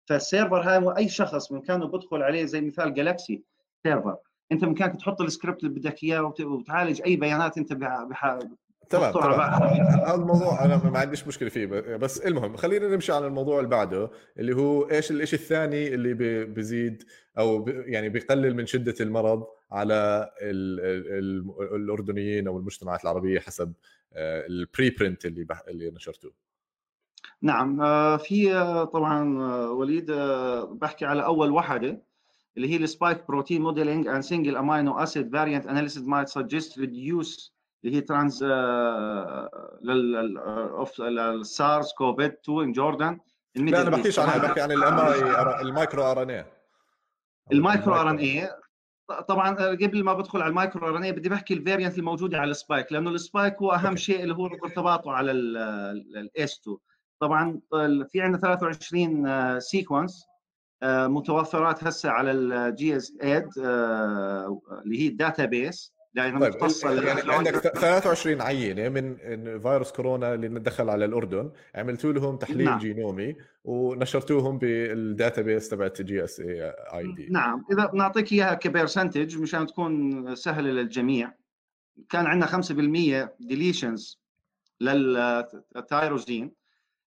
فال server هاي أي شخص بامكانه بدخل عليه زي مثال Galaxy server أنت بامكانك تحط السكريبت اللي بدك إياه وتعالج أي بيانات أنت. تمام. هذا الموضوع أنا ما عنديش مشكلة فيه بس المهم خلينا نمشي على الموضوع اللي بعده اللي هو إيش الشيء الثاني اللي بيزيد أو يعني بيقلل من شدة المرض على ال ال الأردنيين أو المجتمعات العربية حسب آه، ال preprint اللي اللي نشرتوه نعم آه، في آه، طبعا وليد بحكي على أول وحدة اللي هي ال spike protein modeling and single amino acid variant analysis might suggest reduced اللي هي trans لل SARS-CoV-2 in Jordan لا أنا بحكيش عنها بحكي عن المايكرو آر إن اي المايكرو آر إن اي طبعا قبل ما بدخل على ال microRNA بدي بحكي ال variant الموجودة على ال spike لأنه ال spike هو أهم شيء اللي هو ارتباطه على ال ACE2 طبعا في عندنا 23 sequence متوفرات هسه على ال GISAID اللي هي ال database يعني طيب يعني عندك 23 عينة من فيروس كورونا اللي دخل على الأردن عملتوا لهم تحليل نعم. جينومي ونشرتوهم بال database تبعت جي اس اي اي دي نعم إذا بنعطيك إياها ك percentage مشان تكون سهلة للجميع. كان عندنا 5% deletions لل tyrosine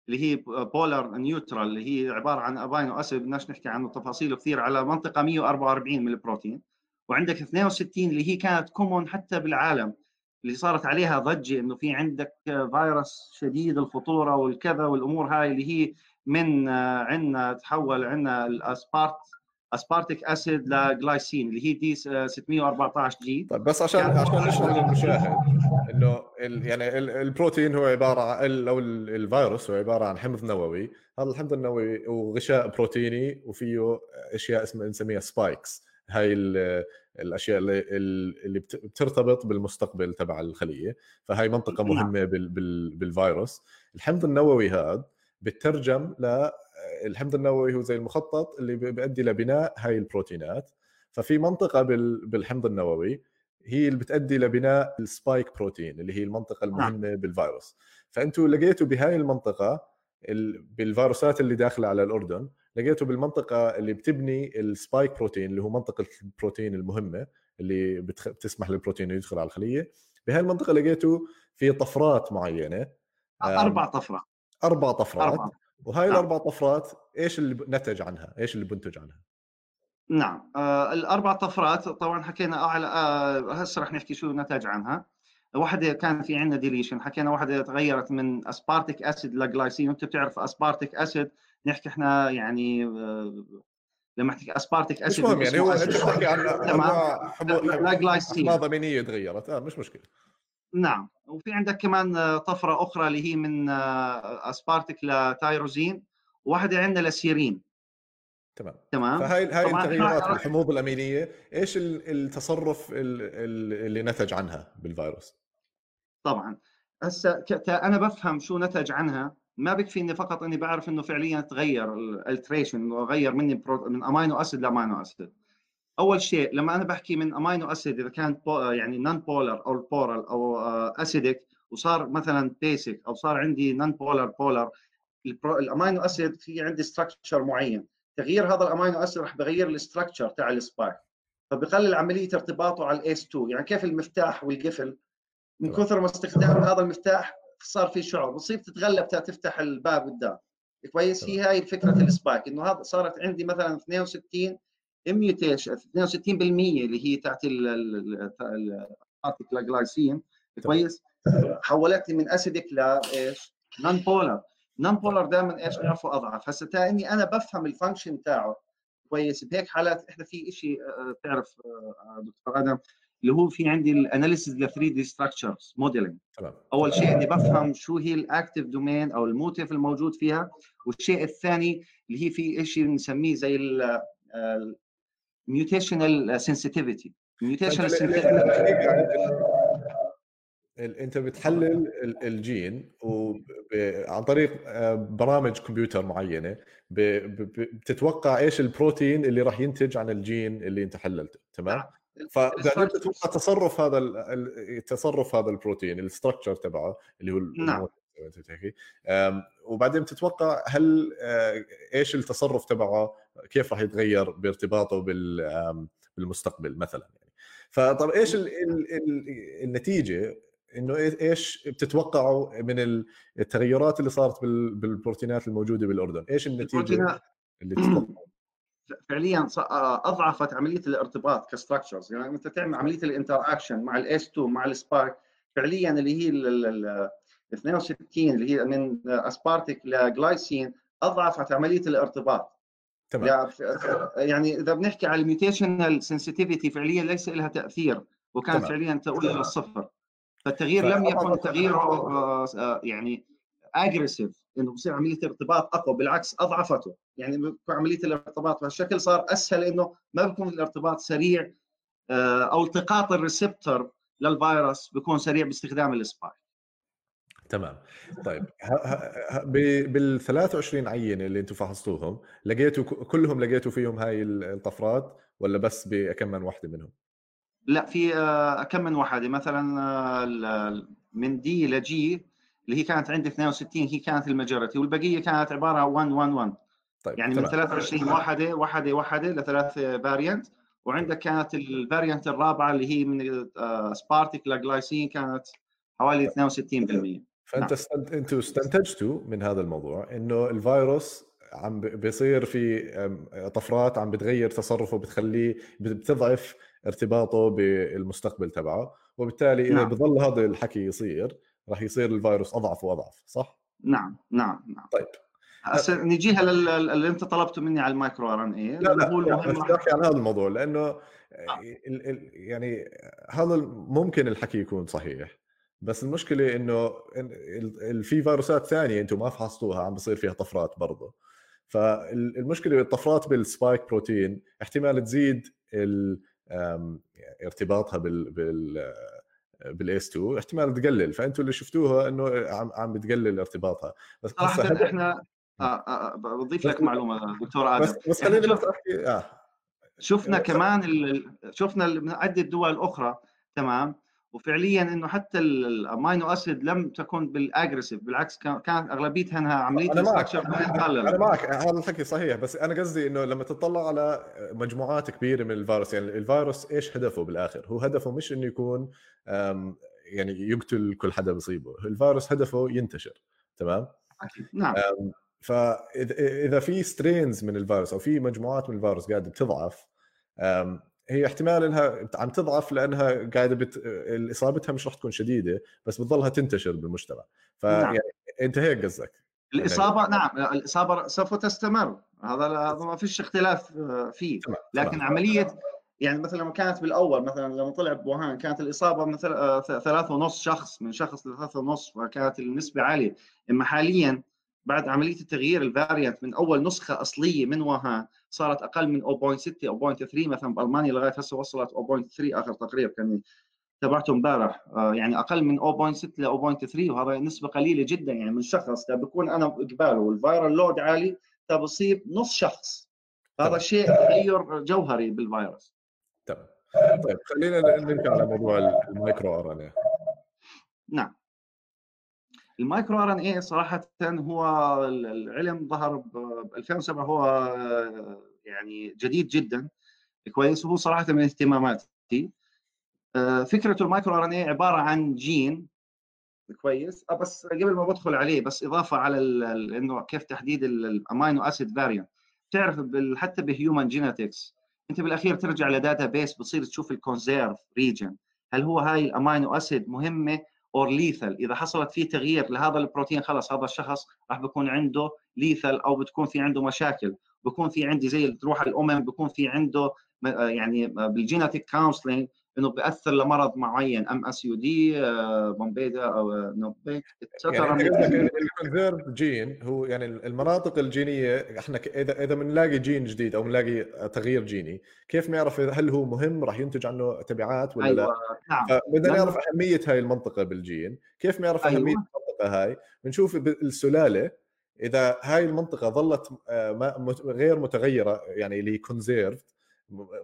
اللي هي polar neutral اللي هي عبارة عن amino acid بدناش نحكي عنه تفاصيل كثير على منطقة 144 من البروتين. وعندك 62 اللي هي كانت common حتى بالعالم اللي صارت عليها ضجة إنه في عندك فيروس شديد الخطورة والكذا والأمور هاي اللي هي من عندنا تحول عندنا ال aspart aspartic acid ل glycine اللي هي D614G. طيب بس عشان عشان نشرح للمشاهد إنه يعني البروتين هو عبارة عن أو الفيروس هو عبارة عن حمض نووي. هذا الحمض النووي وغشاء بروتيني وفيه أشياء اسمها نسميها spikes هاي الأشياء اللي, اللي بترتبط بالمستقبل تبع الخلية فهي منطقة نعم. مهمة بالفيروس الحمض النووي هذا بترجم ل الحمض النووي هو زي المخطط اللي بيؤدي لبناء هاي البروتينات ففي منطقة بالحمض النووي هي اللي بتؤدي لبناء ال spike بروتين اللي هي المنطقة نعم. المهمة بالفيروس فانتم لقيتوا بهاي المنطقة بالفيروسات اللي داخلة على الأردن لقيته بالمنطقة اللي بتبني ال spike بروتين اللي هو منطقة البروتين المهمة اللي بتسمح للبروتين يدخل على الخلية بهاي المنطقة لقيته في طفرات معينة أربع طفرات أربع طفرات أربع. وهاي نعم. الأربع طفرات إيش اللي نتج عنها؟ إيش اللي بنتج عنها؟ نعم آه الأربع طفرات طبعا حكينا على آه هسه رح نحكي شو نتج عنها واحدة كان في عندنا deletion حكينا واحدة تغيرت من aspartic acid ل glycine وأنت بتعرف aspartic acid نحكي إحنا يعني آه، لما أحكي aspartic acid مش مهم يعني هو أنت بتحكي عن حموضه امينيه تغيرت. آه مش مشكلة. نعم. وفي عندك كمان طفرة أخرى اللي هي من aspartic ل tyrosine وواحده عندنا لسيرين تمام. تمام؟ فهاي هاي التغيرات في الحموضه الأمينية إيش التصرف اللي نتج عنها بالفيروس؟ طبعا. هسه أنا بفهم شو نتج عنها. ما بكفي إني فقط إني بعرف إنه فعليا تغير ال alteration إنه غير مني من amino acid ل amino acid أول شيء لما أنا بحكي من amino acid إذا كانت يعني non polar أو polar أو acidic وصار مثلا basic أو صار عندي non polar polar ال amino acid في عندي structure معين. تغيير هذا ال amino acid راح بغير ال structure تاع ال spike فبقلل عملية ارتباطه على ال ACE 2 يعني كيف المفتاح والقفل؟ من كثر ما استخدام هذا المفتاح صار في شعور بتصير تتغلب تفتح الباب قدام. كويس؟ هي هاي فكرة ال spike إنه هذا صارت عندي مثلا 62 mutation 62% اللي هي تاعت الجلايسين كويس حولت لي من acidic لايش؟ non polar non polar دائما إيش؟ نعرفه أضعف. هسه إني أنا بفهم ال function تاعه. كويس؟ بهيك حالات إحنا في شيء بتعرف دكتور آدم؟ اللي هو في عندي ال analysis ل 3D structures modeling أول شيء إني بفهم شو هي ال active domain أو ال motif الموجود فيها والشيء الثاني اللي هي في شيء بنسميه زي ال mutational sensitivity mutational أنت بتحلل الجين عن طريق آه، برامج كمبيوتر معينة بتتوقع إيش البروتين اللي راح ينتج عن الجين اللي أنت حللته تمام؟ نعم. فبعدين تتوقع تصرف هذا تصرف هذا البروتين ال structure تبعه اللي هو نعم. وبعدين بتتوقع هل آه، إيش التصرف تبعه؟ كيف راح يتغير بارتباطه بالمستقبل مثلا يعني. فطب إيش ال ال النتيجة؟ إنه إيش بتتوقعوا من التغيرات اللي صارت بالبروتينات الموجودة بالأردن؟ إيش النتيجة اللي تتوقعوا فعليا أضعفت عملية الارتباط ك structures يعني أنت تعمل عملية ال interaction مع ال ACE 2 مع ال spike فعليا اللي هي ال 62 اللي هي من aspartic ل glycine أضعفت عملية الارتباط. تمام. يعني إذا بنحكي على ال mutational sensitivity فعليا ليس لها تأثير وكانت فعليا تؤول إلى الصفر. فالتغيير لم يكن تغيير آه، آه، يعني aggressive انه بصير عملية ارتباط أقوى بالعكس أضعفته. يعني عملية الارتباط بهالشكل صار أسهل إنه ما بيكون الارتباط سريع آه، أو التقاط ال receptor للفيروس بيكون سريع باستخدام ال spike. تمام. طيب بال 23 عينة اللي أنتم فحصتوهم لقيتوا كلهم لقيتوا فيهم هاي الطفرات ولا بس بكم من واحدة منهم؟ لا في آه، كم من واحدة مثلا آه، من D ل G اللي هي كانت عندي 62 هي كانت ال majority والبقية كانت عبارة عن 1 1 1 طيب يعني من 23 واحدة واحدة واحدة لثلاث variant وعندك كانت ال variant الرابعة اللي هي من aspartic آه، لجلايسين كانت حوالي 62% فأنت نعم. أنتوا استنتجتوا من هذا الموضوع إنه الفيروس عم بيصير في طفرات عم بتغير تصرفه بتخليه بتضعف ارتباطه بالمستقبل تبعه وبالتالي إذا نعم. بظل هذا الحكي يصير راح يصير الفيروس أضعف وأضعف صح؟ نعم نعم نعم. طيب. هسه نجيها اللي أنت طلبته مني على ال micro RNA لا لا هو المهم بحكي عن هذا الموضوع لأنه آه. ال ال يعني هذا ممكن الحكي يكون صحيح بس المشكلة إنه في فيروسات ثانية أنتم ما فحصتوها عم بصير فيها طفرات برضه. فالمشكلة بالطفرات بالسبايك بروتين احتمال تزيد ارتباطها بال بال بالاس 2 احتمال تقلل. فانتم اللي شفتوها إنه عم عم بتقلل ارتباطها. بس صراحة إحنا آه آه, آه، بضيف لك معلومة دكتور آدم. بس, بس خليني بس أحكي آه. شفنا كمان شفنا من عدة دول أخرى تمام؟ وفعليا إنه حتى ال amino acid لم تكن بال aggressive بالعكس كانت أغلبيتها إنها عملية أنا معك. أنا معك. هذا الحكي صحيح. بس أنا قصدي إنه لما تطلع على مجموعات كبيرة من الفيروس يعني الفيروس إيش هدفه بالآخر؟ هو هدفه مش إنه يكون يعني يقتل كل حدا بيصيبه، الفيروس هدفه ينتشر. تمام؟ نعم. فإذا في سترينز من الفيروس أو في مجموعات من الفيروس قاعدة بتضعف هي احتمال إنها عم تضعف لأنها قاعدة بت... إصابتها مش راح تكون شديدة بس بتضلها تنتشر بالمجتمع. فيعني نعم. أنت هيك قصدك؟ الإصابة يعني... نعم الإصابة سوف تستمر. هذا هذا ما فيش اختلاف آه، فيه. لكن تمام. عملية يعني مثلا لما كانت بالأول مثلا لما طلع بوهان كانت الإصابة مثلا آه، ثلاثة ونص شخص من شخص لثلاثة ونص وكانت النسبة عالية. إما حاليا بعد عملية التغيير ال variant من أول نسخة أصلية من وهان صارت أقل من 0.6 أو 0.3 مثلا بألمانيا لغاية هسه وصلت 0.3 آخر تقرير كان تبعته امبارح. آه، يعني أقل من 0.6 ل 0.3 وهذا نسبة قليلة جدا يعني من شخص بكون أنا قباله وال viral load عالي بصيب نص شخص. هذا شيء تغير جوهري بالفيروس. تمام طيب خلينا نرجع على موضوع ال micro RNA نعم. ال micro RNA صراحة هو العلم ظهر ب 2007 هو يعني جديد جدا كويس وهو صراحة من اهتماماتي. آه، فكرة ال micro RNA عبارة عن جين كويس. آه، بس قبل ما بدخل عليه بس إضافة على إنه كيف تحديد ال amino acid variant تعرف حتى ب human genetics أنت بالأخير ترجع لداتا بيس بتصير تشوف الكونزيرف ريجن هل هو هاي الامينو اسيد مهمة اور ليثل إذا حصلت فيه تغيير لهذا البروتين خلص هذا الشخص راح بيكون عنده ليثل أو بتكون في عنده مشاكل. بكون في عندي زي تروح الامم بكون في عنده يعني بالجينيتيك كونسلنج إنه بيأثر لمرض معين أم اس يو دي بومبيدا أو نوبيك يعني الكونفيرف جين هو يعني المناطق الجينية إحنا إذا إذا بنلاقي جين جديد أو بنلاقي تغيير جيني كيف نعرف هل هو مهم راح ينتج عنه تبعات ولا أيوة. نعم. بدنا نعرف أهمية هاي المنطقة بالجين كيف نعرف أهمية أيوة. المنطقة هاي بنشوف السلالة إذا هاي المنطقة ظلت آه، غير متغيرة يعني اللي كونزيرفد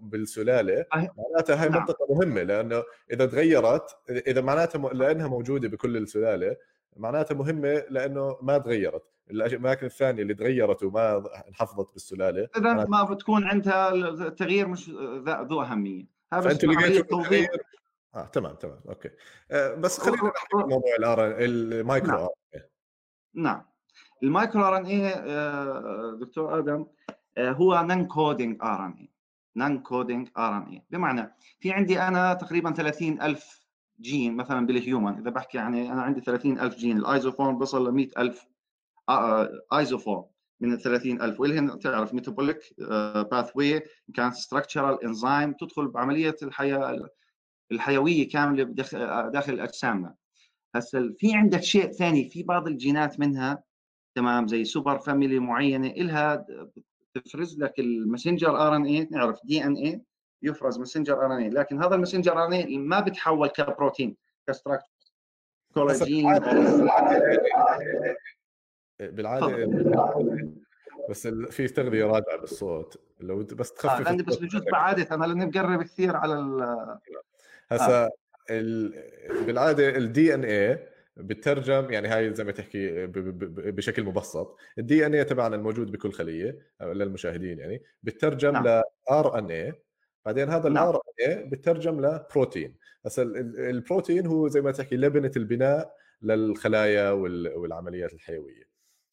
بالسلالة معناتها هاي نعم. منطقة مهمة لأنه إذا تغيرت إذا معناتها لأنها موجودة بكل السلالة معناتها مهمة لأنه ما تغيرت. الأماكن الثانية اللي تغيرت وما انحفظت بالسلالة إذا ما بتكون عندها التغيير مش ذو أهمية. هذا لقيتوا التغيير آه تمام تمام okay. آه بس خلينا نحكي موضوع ال R ال micro نعم. نعم. ال micro RNA دكتور آدم آه، هو نن كودينج آر إن اي نون كودينج ار ان اي بمعنى في عندي أنا تقريبا 30000 جين مثلا بال human إذا بحكي يعني أنا عندي 30000 جين ال isoform بصل ل 100000 isoform من ال 30000 واللي تعرف metabolic pathway كانت structural enzyme تدخل بعملية الحياة الحيوية كاملة داخل اجسامنا هسه في عندك شيء ثاني. في بعض الجينات منها تمام زي superfamily معينة لها تفرز لك ال messenger RNA نعرف DNA يفرز messenger RNA لكن هذا ال messenger RNA ما بتحول كبروتين ك structure كولاجين. بالعادة بس في تغذية راجعه بالصوت. لو بس تخفف آه بس بجوز بعادة أنا لأني بقرب كثير على ال هسا آه. بالعادة ال DNA بترجم يعني هاي زي ما تحكي بشكل مبسط. ال DNA تبعنا الموجود بكل خلية للمشاهدين يعني. بترجم نعم. ل RNA بعدين هذا ال RNA بترجم لبروتين هسه البروتين هو زي ما تحكي لبنة البناء للخلايا والعمليات الحيوية.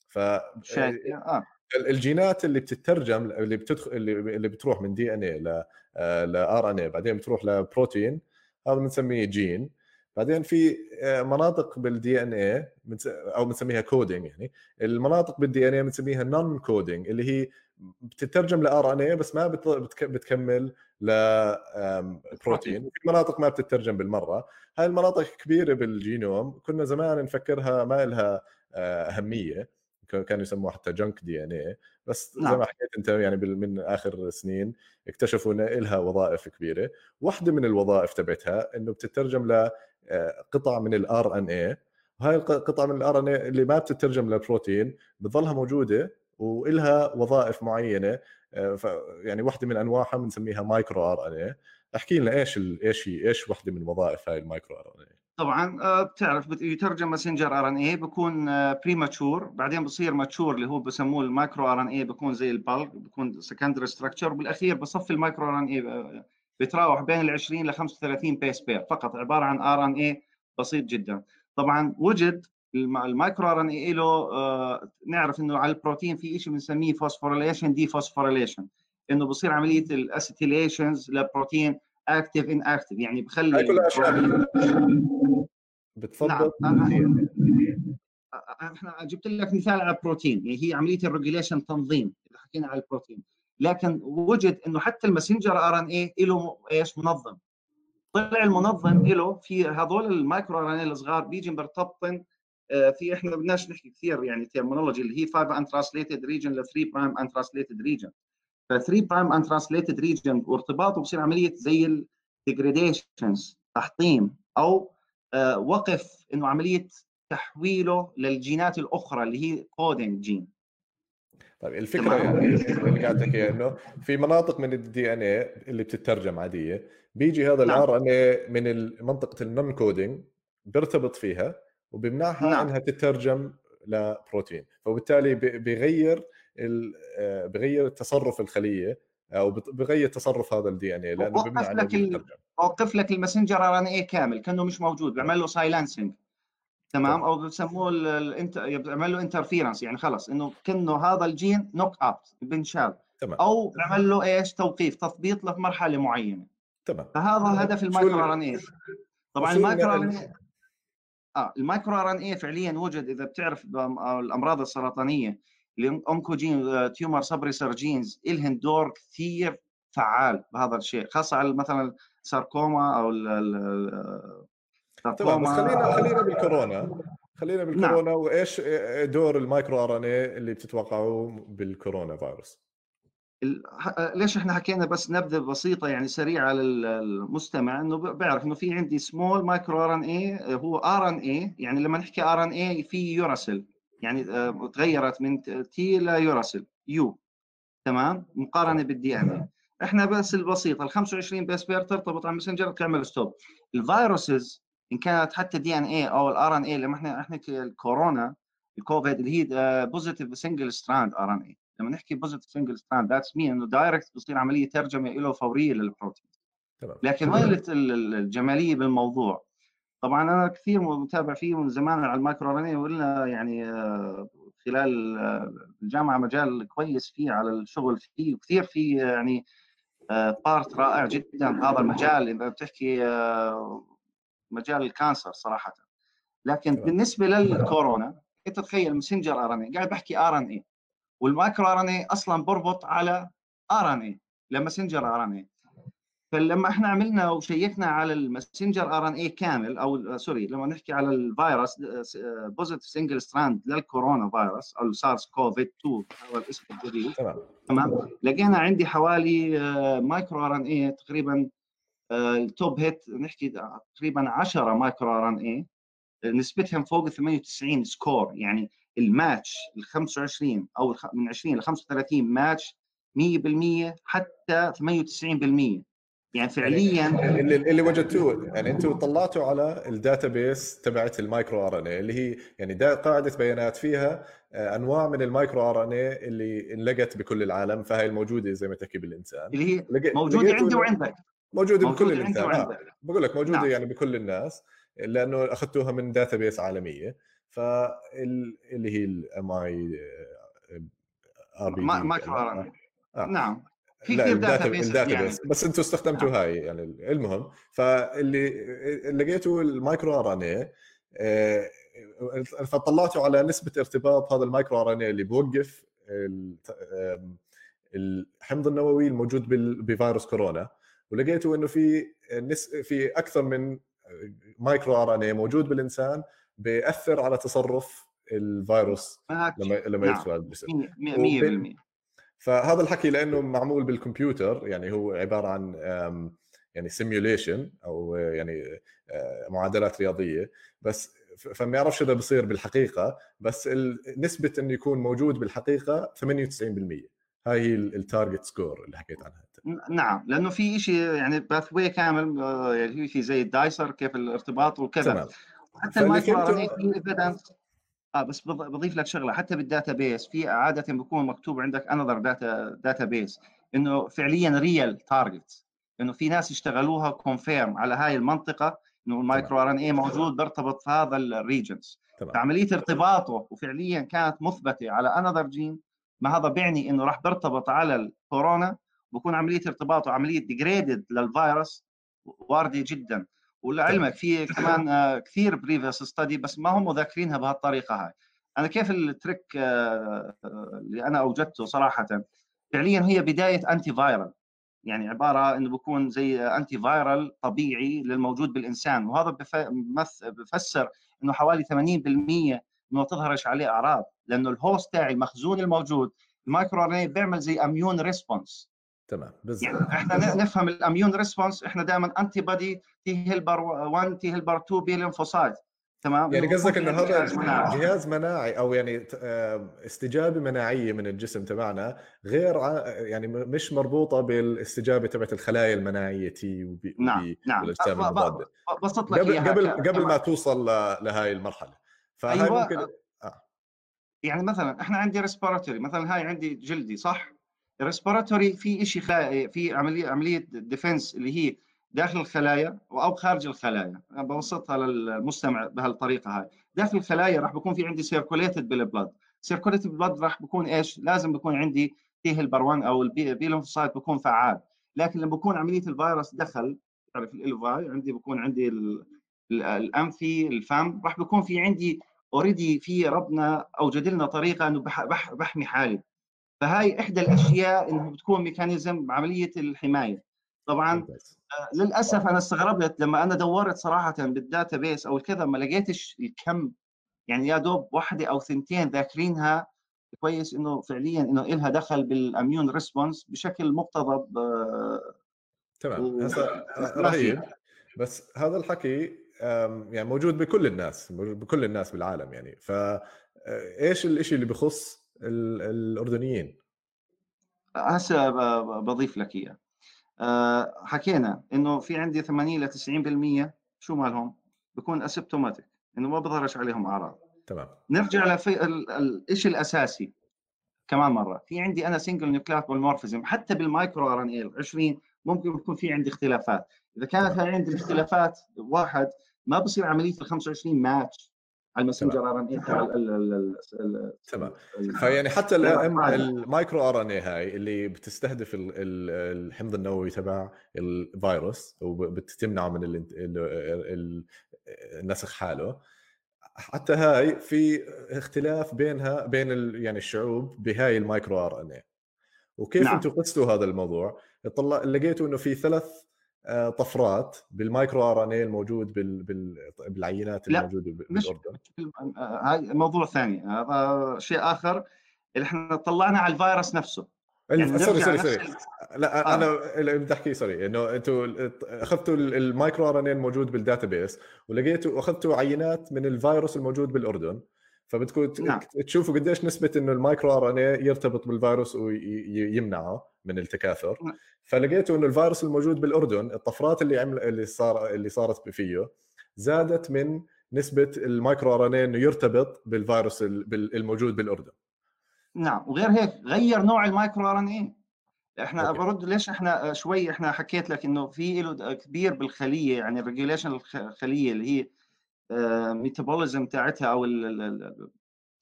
ف آه. الجينات اللي بتترجم اللي بتدخل اللي بتروح من دي إن اي ل آر إن اي بعدين بتروح لبروتين هذا بنسميه جين. بعدين في آه، مناطق بال DNA أو بنسميها coding يعني. المناطق بال DNA بنسميها non-coding اللي هي بتترجم ل RNA بس ما بتكمل لبروتين في مناطق ما بتترجم بالمرة. هاي المناطق كبيرة بالجينوم كنا زمان نفكرها ما لها آه، أهمية. كانوا يسموها حتى junk DNA بس نعم. زي ما حكيت أنت يعني من آخر سنين اكتشفوا ان لها وظائف كبيرة. واحدة من الوظائف تبعتها إنه بتترجم ل قطع من ال RNA وهي القطع من ال RNA اللي ما بتترجم لبروتين بتظلها موجودة وإلها وظائف معينة آه، يعني واحدة من أنواعها بنسميها micro RNA احكي لنا إيش إيش إيش واحدة من وظائف هاي ال micro RNA طبعا آه، بتعرف يترجم messenger RNA بكون premature بعدين بصير mature اللي هو بسموه ال micro RNA بكون زي ال bulge بكون secondary structure بالاخير بصفي ال micro RNA بتراوح بين ال 20 ل 35 base pair فقط عبارة عن RNA بسيط جدا. طبعا وجد المايكرو آر ان اي له آه نعرف إنه على البروتين في شيء بنسميه phosphorylation dephosphorylation إنه بصير عملية ال acetylations لبروتين active inactive يعني بخلي هاي كلها أشياء. بتفضل. نعم. إحنا جبت لك مثال على البروتين. يعني هي عملية ال regulation تنظيم. إذا حكينا على البروتين. لكن وجد إنه حتى ال messenger RNA له إيش؟ منظم. طلع المنظم له في هذول ال micro RNA الصغار بيجي مرتبطن آه، في إحنا بدناش نحكي كثير يعني terminology اللي هي 5 untranslated region ل 3 prime untranslated region ف 3 prime untranslated region وارتباطه بصير عملية زي ال degradations تحطيم أو آه، وقف إنه عملية تحويله للجينات الأخرى اللي هي coding gene طيب الفكرة يعني اللي قاعد تحكيها إنه في مناطق من ال DNA اللي بتترجم عادية بيجي هذا ال RNA من منطقة ال non-coding بيرتبط فيها وبيمنعها نعم. إنها تترجم لبروتين فبالتالي بيغير آه، بيغير تصرف الخلية أو بيغير تصرف هذا ال DNA لأنه بيمنع لك اوقف لك ال messenger RNA كامل كأنه مش موجود بيعمل له silencing تمام؟ أو بسموه بيعمل له interference يعني خلص إنه كأنه هذا الجين knockout بنشال تمام. أو بيعمل له إيش؟ توقيف تثبيط لمرحله معينة. تمام. فهذا هدف ال micro RNA طبعا ال micro RN آه ال micro RNA فعليا وجد إذا بتعرف الأمراض السرطانية ال oncogene tumor suppressor genes إلهن دور كثير فعال بهذا الشيء خاصة على مثلا ساركوما أو تمام بس خلينا خلينا بالكورونا خلينا نعم. بالكورونا نعم. وإيش دور ال micro RNA اللي بتتوقعوه بالكورونا فيروس؟ ليش إحنا حكينا بس نبذة بسيطة يعني سريعة للمستمع إنه بيعرف إنه في عندي small micro RNA هو RNA يعني لما نحكي RNA في يوراسل يعني تغيرت من T إلى uracil U تمام مقارنة بال DNA إحنا بس البسيطة ال 25 base pair ترتبط على ال messenger تعمل stop ال viruses إن كانت حتى DNA أو ال RNA لما إحنا إحنا الكورونا الكوفيد اللي هي positive single strand RNA لما نحكي positive single strand that's mean إنه direct بصير عملية ترجمة له فورية للبروتين. لكن وين الجمالية بالموضوع؟ طبعا أنا كثير متابع فيه من زمان على ال micro RNA وقلنا يعني آه، خلال آه، الجامعة مجال كويس فيه على الشغل فيه وكثير فيه يعني part آه، رائع جدا. هذا المجال إذا بتحكي مجال ال cancer صراحة. لكن بالنسبة للكورونا انت تخيل messenger RNA قاعد بحكي RNA وال micro RNA أصلا بربط على RNA ل messenger RNA فلما إحنا عملنا وشيكنا على ال messenger RNA كامل أو sorry لما نحكي على الفيروس positive single strand للكورونا فيروس أو ال SARS CoV 2 هو الاسم الجديد. تمام. لقينا عندي حوالي microRNA تقريبا ال top hit نحكي تقريبا 10 microRNA نسبتهم فوق 98 score يعني الماتش ال 25 أو من 20 ل 35 ماتش 100% حتى 98% يعني فعليا اللي, اللي وجدتوه يعني أنتم طلعتوا على ال database تبعت ال microRNA اللي هي يعني قاعدة بيانات فيها آه، أنواع من ال microRNA اللي انلقت بكل العالم فهي الموجودة زي ما تحكي بالإنسان. اللي هي موجودة عندي وعندك. موجودة بكل الانسان آه. بقول لك موجودة نعم. يعني بكل الناس لأنه أخذتوها من database عالميه فاللي هي ال mi RB microRNA نعم في كثير database ال data يعني. بس أنتم استخدمتوا نعم. هاي يعني المهم فاللي لقيتوا ال microRNA فطلعتوا على نسبة ارتباط هذا ال microRNA اللي بوقف الحمض النووي الموجود بفيروس كورونا ولقيتوا إنه في نس في أكثر من microRNA موجود بالإنسان بيأثر على تصرف الفيروس لما لما نعم. يدخل الجسم. 100% فهذا الحكي لأنه معمول بالكمبيوتر يعني هو عبارة عن يعني simulation أو يعني آه، معادلات رياضية. بس فما يعرفش إذا بصير بالحقيقة بس نسبة إنه يكون موجود بالحقيقة 98% هاي هي ال target score اللي حكيت عنها نعم لأنه في شيء يعني pathway كامل آه، يعني في زي ال Dicer كيف الارتباط وكذا. حتى المايكرو في evidence آه بس بضيف لك شغلة حتى بال database في عادة بيكون مكتوب عندك another data database إنه فعليا real target إنه في ناس يشتغلوها confirm على هاي المنطقة إنه ال microRNA موجود بيرتبط في هذا ال regions فعملية ارتباطه وفعليا كانت مثبتة على another gene ما هذا بيعني إنه راح بيرتبط على الكورونا بكون عملية ارتباطه عملية degraded للفيروس واردة جدا. ولعلمك في كمان آه، كثير previous study بس ما هم ذاكرينها بهالطريقة هاي. أنا كيف ال trick آه، اللي أنا أوجدته صراحة فعليا هي بداية antiviral يعني عبارة إنه بكون زي antiviral طبيعي للموجود بالإنسان. وهذا بفسر إنه حوالي 80% انه تظهرش عليه أعراض. لأنه ال host تاعي المخزون الموجود. ال microR بيعمل زي immune response تمام بالضبط يعني إحنا نفهم ال immune response إحنا دائما antibody T helper 1 T helper 2 B lymphocyte تمام؟ يعني قصدك انه هذا جهاز مناعي. أو يعني استجابة مناعية من الجسم تبعنا غير يعني مش مربوطة بالاستجابة تبعت الخلايا المناعية T و B نعم نعم. المضادة. بسط لك قبل قبل قبل ما توصل لهي المرحلة. فهي أيوة. ممكن آه. يعني مثلا إحنا عندي respiratory مثلا هاي عندي جلدي صح؟ ال respiratory في شيء. في عملية عملية defense اللي هي داخل الخلايا أو خارج الخلايا. أنا بوصفها للمستمع بهالطريقة هاي. داخل الخلايا راح بكون في عندي circulated بال blood. circulated بال blood راح بكون إيش؟ لازم بكون عندي T helper 1 أو ال B lymphocyte بكون فعال. لكن لما بكون عملية الفيروس دخل تعرف الالفاي عندي بكون عندي الأنفي الفم راح بكون في عندي already في ربنا اوجد لنا طريقة أنه بح بح بحمي حالي. فهاي إحدى الأشياء إنه بتكون mechanism عمليه الحماية. طبعا آه، للأسف أنا استغربت لما أنا دورت صراحة بال database أو الكذا ما لقيتش الكم. يعني يا دوب واحدة أو ثنتين ذاكرينها كويس إنه فعليا إنه لها دخل بال immune response بشكل مقتضب آه، تمام. هسه رهيب. بس هذا الحكي يعني موجود بكل الناس بكل الناس بالعالم يعني. ف آه، إيش الشيء اللي بخص الأردنيين؟ هسه بضيف لك إياه. آه، حكينا إنه في عندي 80 ل 90% شو مالهم؟ بكون اسيبتوماتيك إنه ما بظهرش عليهم أعراض. تمام. نرجع لفي الشيء الأساسي كمان مرة. في عندي أنا single nucleotide polymorphism حتى بال microRNA 20 ممكن يكون في عندي اختلافات. إذا كانت عندي الاختلافات واحد ما بصير عمليه ال 25 ماتش على ال messenger RN A تبع تمام فيعني حتى ال microRNA هاي اللي بتستهدف الحمض النووي تبع الفيروس وبتمنعه من النسخ حاله حتى هاي في اختلاف بينها بين يعني الشعوب بهاي ال microRNA وكيف نعم. أنتم قستوا هذا الموضوع؟ طلع لقيتوا انه في ثلاث آه، طفرات بال microRNA الموجود بال... بال... بالعينات الموجودة بالأردن. هاي موضوع ثاني. هذا شيء آخر اللي إحنا طلعنا على الفيروس نفسه. يعني sorry sorry sorry. لا آه. أنا اللي بدي أحكيه sorry. إنه أنتم أخذتوا ال microRNA الموجود بال database ولقيتوا أخذتوا عينات من الفيروس الموجود بالأردن. فبدكم نعم. تشوفوا قديش نسبة إنه ال microRNA يرتبط بالفيروس ويمنعه من التكاثر نعم. فلقيتوا إنه الفيروس الموجود بالأردن الطفرات اللي عمل اللي صار اللي صارت فيه زادت من نسبة ال microRNA إنه يرتبط بالفيروس الموجود بالأردن نعم وغير هيك غير نوع ال microRNA إحنا okay. برد ليش إحنا شوي إحنا حكيت لك إنه في له كبير بالخلية يعني ال regulation الخليه اللي هي metabolism تاعتها أو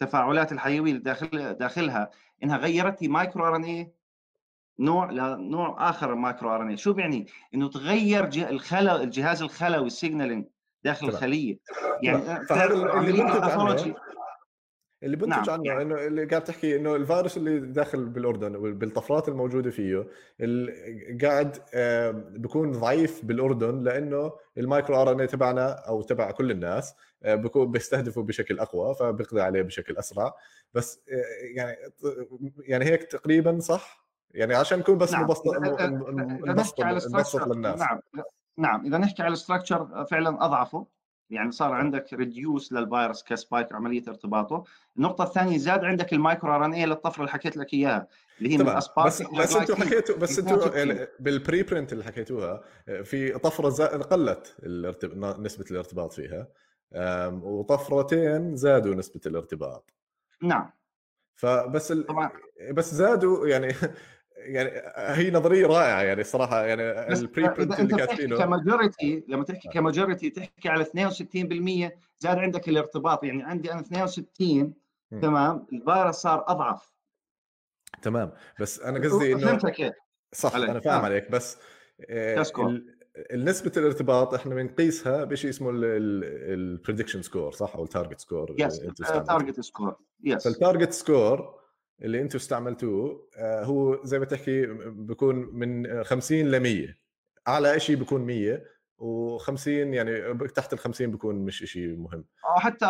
التفاعلات الحيوية اللي داخل داخلها إنها غيرت لي microRNA نوع لنوع آخر microRNA شو بيعني؟ إنه تغير الخلا الجهاز الخلوي ال signaling داخل طبعا. الخلية. يعني فهذا اللي اللي بنتج نعم. عنه إنه اللي قاعد تحكي إنه الفيروس اللي داخل بالأردن بالطفرات الموجودة فيه قاعد بيكون ضعيف بالأردن لأنه ال microRNA تبعنا أو تبع كل الناس بيكون بيستهدفه بشكل أقوى فبيقضي عليه بشكل أسرع بس يعني يعني هيك تقريبا صح يعني عشان نكون بس نعم. مبسط مبسط للناس نعم نعم إذا نحكي على ال structure فعلا أضعفه يعني صار عندك reduce للفيروس ك spike عملية ارتباطه. النقطة الثانية زاد عندك ال microRNA للطفره اللي حكيت لك إياها اللي هي من ال spike بس بس أنتم حكيتوا بس أنتم يعني بال preprint اللي حكيتوها في طفرة قلت نسبة الارتباط فيها. وطفرتين زادوا نسبة الارتباط. نعم. فبس ال... طبعا. بس زادوا يعني يعني هي نظرية رائعة يعني الصراحه يعني ال preprint اللي كاتبينه. ك majority لما تحكي ك majority تحكي على 62% زاد عندك الارتباط. يعني عندي أنا 62 م. تمام؟ الفيروس صار أضعف. تمام. بس أنا قصدي إنه فهمتك صح عليك. أنا فاهم آه. عليك بس آه نسبة الارتباط إحنا بنقيسها بشيء اسمه ال prediction score صح؟ أو ال target score yes target score yes فال target score اللي أنتم استعملتوه آه، هو زي ما تحكي بيكون من 50 ل 100 أعلى شيء بيكون 100 و50 يعني تحت ال 50 بيكون مش شيء مهم. آه حتى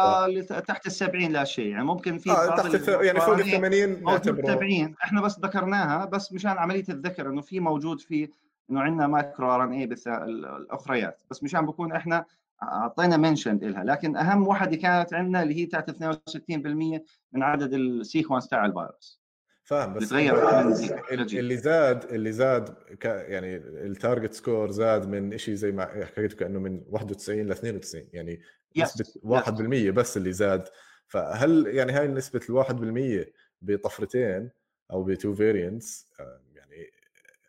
ف... تحت ال 70 لا شيء يعني ممكن في آه تحت الث... يعني فوق ال 80 نعتبره. 70 إحنا بس ذكرناها بس مشان عملية الذكر إنه في موجود في إنه عندنا microRNA الأخريات. بس مشان بكون إحنا اعطينا mention لها لكن أهم وحده كانت عندنا اللي هي تحت 62% من عدد ال sequence تاع الفيروس. فاهم بس اللي زاد اللي زاد ك يعني ال target score زاد من شيء زي ما حكيت كأنه من 91 ل 92 يعني نسبة 1% بس اللي زاد. فهل يعني هاي نسبة ال 1% بطفرتين أو ب two variants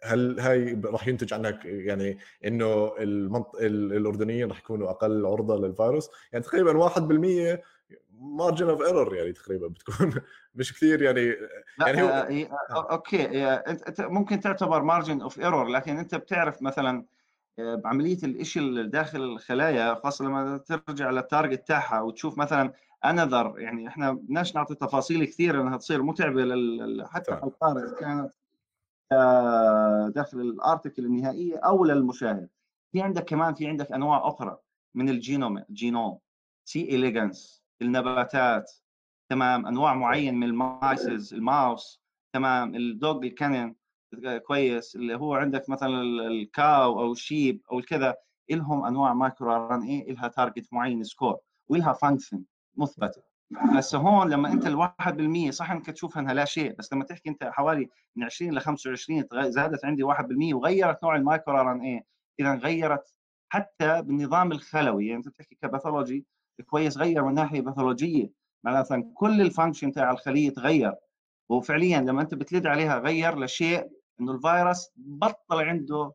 هل هاي راح ينتج عنها يعني إنه المنط... الأردنيين راح يكونوا أقل عرضة للفيروس يعني تقريبا 1% margin of error يعني تقريبا بتكون مش كثير يعني يعني هو آه, آه. okay أنت ممكن تعتبر margin of error لكن أنت بتعرف مثلا آه، بعملية الشيء اللي داخل الخلايا خاصة لما ترجع لل target تاعها وتشوف مثلا another يعني إحنا بدناش نعطي تفاصيل كثير إنها تصير متعبة لل... حتى القارئ كانت داخل ال article النهائيه أو للمشاهد. في عندك كمان في عندك أنواع أخرى من الجينوم الجينوم C. elegans النباتات تمام أنواع معين من ال mices ال mouse تمام ال dog ال canine كويس اللي هو عندك مثلا ال cow أو ال sheep أو الكذا لهم أنواع microRNA لها target معين score ولها function مثبتة. بس هون لما أنت ال 1% صح إنك تشوف إنها لا شيء بس لما تحكي أنت حوالي من 20 ل 25 زادت عندي 1% وغيرت نوع ال microRNA اذا غيرت حتى بالنظام الخلوي يعني أنت بتحكي ك pathology كويس غير من ناحية باثولوجية. معناتها كل ال function تاع الخلية تغير. وفعليا لما أنت بتلد عليها غير لشيء إنه الفيروس بطل عنده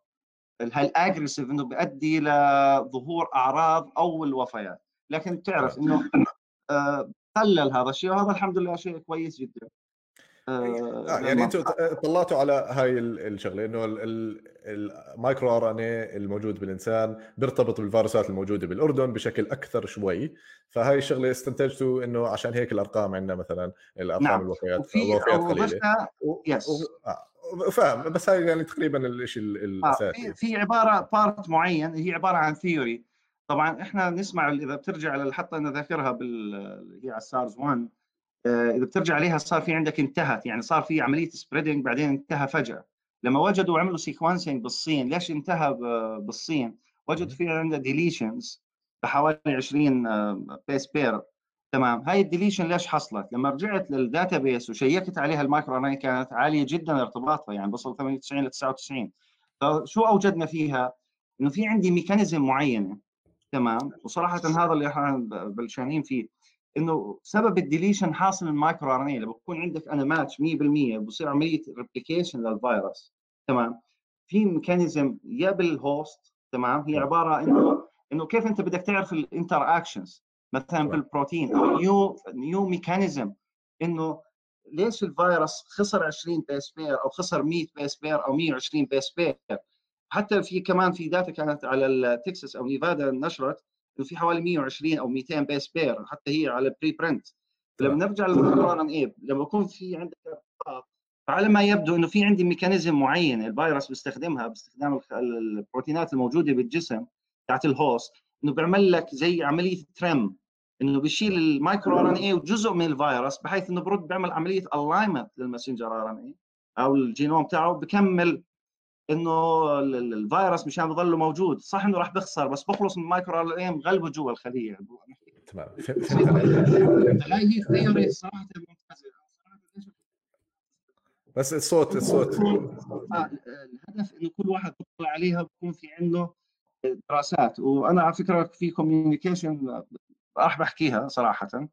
هال aggressive إنه بيؤدي لظهور أعراض أو الوفيات. لكن تعرف إنه آه، قلل هذا الشيء وهذا الحمد لله شيء كويس جدا آه, آه، يعني أنتم طلعتوا على هاي الشغلة إنه ال microRNA الموجود بالإنسان بيرتبط بالفيروسات الموجودة بالأردن بشكل أكثر شوي فهاي الشغلة استنتجتوا إنه عشان هيك الأرقام عندنا مثلا الأرقام نعم. الوفيات الوفيات قليلة و... yes و... آه. فاهم بس هاي يعني تقريبا الشيء الاساسي آه. في, في عبارة part معين هي عبارة عن theory طبعا إحنا نسمع إذا بترجع حتى أنا ذاكرها بال هي على السارز 1 آه، إذا بترجع عليها صار في عندك انتهت يعني صار في عملية spreading بعدين انتهى فجأة. لما وجدوا عملوا sequencing بالصين ليش انتهى بالصين؟ وجدوا في عندنا deletions بحوالي 20 base pair تمام. هاي ال deletion ليش حصلت؟ لما رجعت لل database وشيكت عليها المايكرو كانت عالية جدا ارتباطها يعني وصل 98 ل 99 فشو أوجدنا فيها؟ إنه في عندي mechanism معينة تمام. وصراحه هذا اللي إحنا بلشانين فيه. إنه سبب ال deletion حاصل ال microRNA لما بكون عندك أنا ماتش 100% بصير عملية replication للفيروس. تمام. في mechanism يا بال host تمام هي عبارة إنه إنه كيف أنت بدك تعرف ال interactions مثلا بالبروتين. أو new new mechanism إنه ليش الفيروس خسر 20 base pair أو خسر 100 base pair أو 120 base pair حتى في كمان في data كانت على التكساس أو نيفادا نشرت إنه في حوالي 120 أو 200 base pair حتى هي على preprint لما نرجع للمقارنه إيه لما يكون في عندك فعلى ما يبدو إنه في عندي mechanism معين الفيروس بيستخدمها باستخدام البروتينات الموجودة بالجسم تاعت ال host إنه بيعمل لك زي عملية trim إنه بيشيل ال micro RNA وجزء من الفيروس بحيث إنه برد بيعمل عملية ال alignment لل messenger RNA أو الجينوم تاعه بكمل إنه الفيروس مشان يضل موجود. صح إنه راح بخسر بس بخلص من ال micro RNA مغلبه جوا الخلية. تمام. هاي هي theory صراحة ممتازة. بس الصوت الصوت. آه الهدف إنه كل واحد يطلع عليها بكون في عنده دراسات. وأنا على فكرة في communication راح بحكيها صراحة.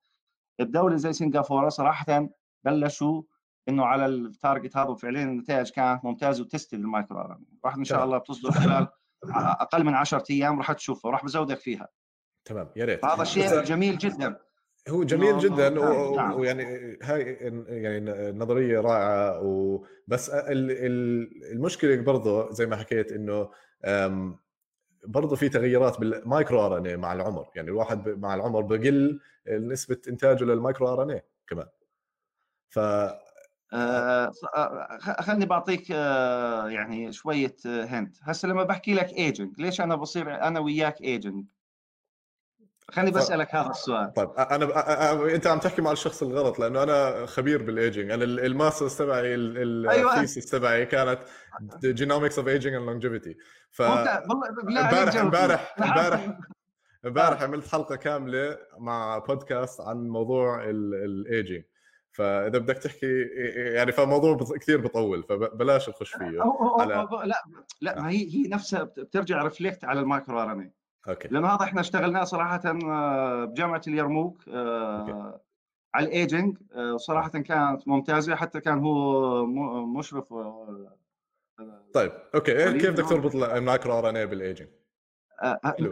بدوله زي سنغافورة صراحة بلشوا إنه على ال target هذا وفعليا النتائج كانت ممتازة وتستد ال micro R راح إن شاء الله بتصدر خلال أقل من 10 أيام راح تشوفها وراح بزودك فيها. تمام. يا ريت. هذا شيء جميل جدا. هو جميل جدا نعم. ويعني هاي يعني نظرية رائعة وبس المشكلة برضه زي ما حكيت إنه برضه في تغيرات بال micro RN مع العمر. يعني الواحد مع العمر بقل نسبة إنتاجه لل micro RN كمان. ف خلني بعطيك آه يعني شوية hint هسه لما بحكي لك ايجنت ليش أنا بصير أنا وياك ايجنت خليني بسألك هذا السؤال. طيب أنا أنت عم تحكي مع الشخص الغلط لأنه أنا خبير بالايجنج أنا ال master's تبعي أيوة. تبعي كانت genomics of aging and longevity ف امبارح امبارح امبارح امبارح عملت حلقة كاملة مع بودكاست عن موضوع الايجنج فإذا بدك تحكي يعني فموضوع كثير بطول فبلاش نخش فيه. على... لا لا ما هي هي نفسها بترجع reflect على ال micro R Okay. لأنه هذا إحنا اشتغلناه صراحة بجامعة اليرموك آه، على الايجنج وصراحه كانت ممتازة حتى كان هو مشرف طيب okay. كيف بدك تربط ال micro RNA بال aging؟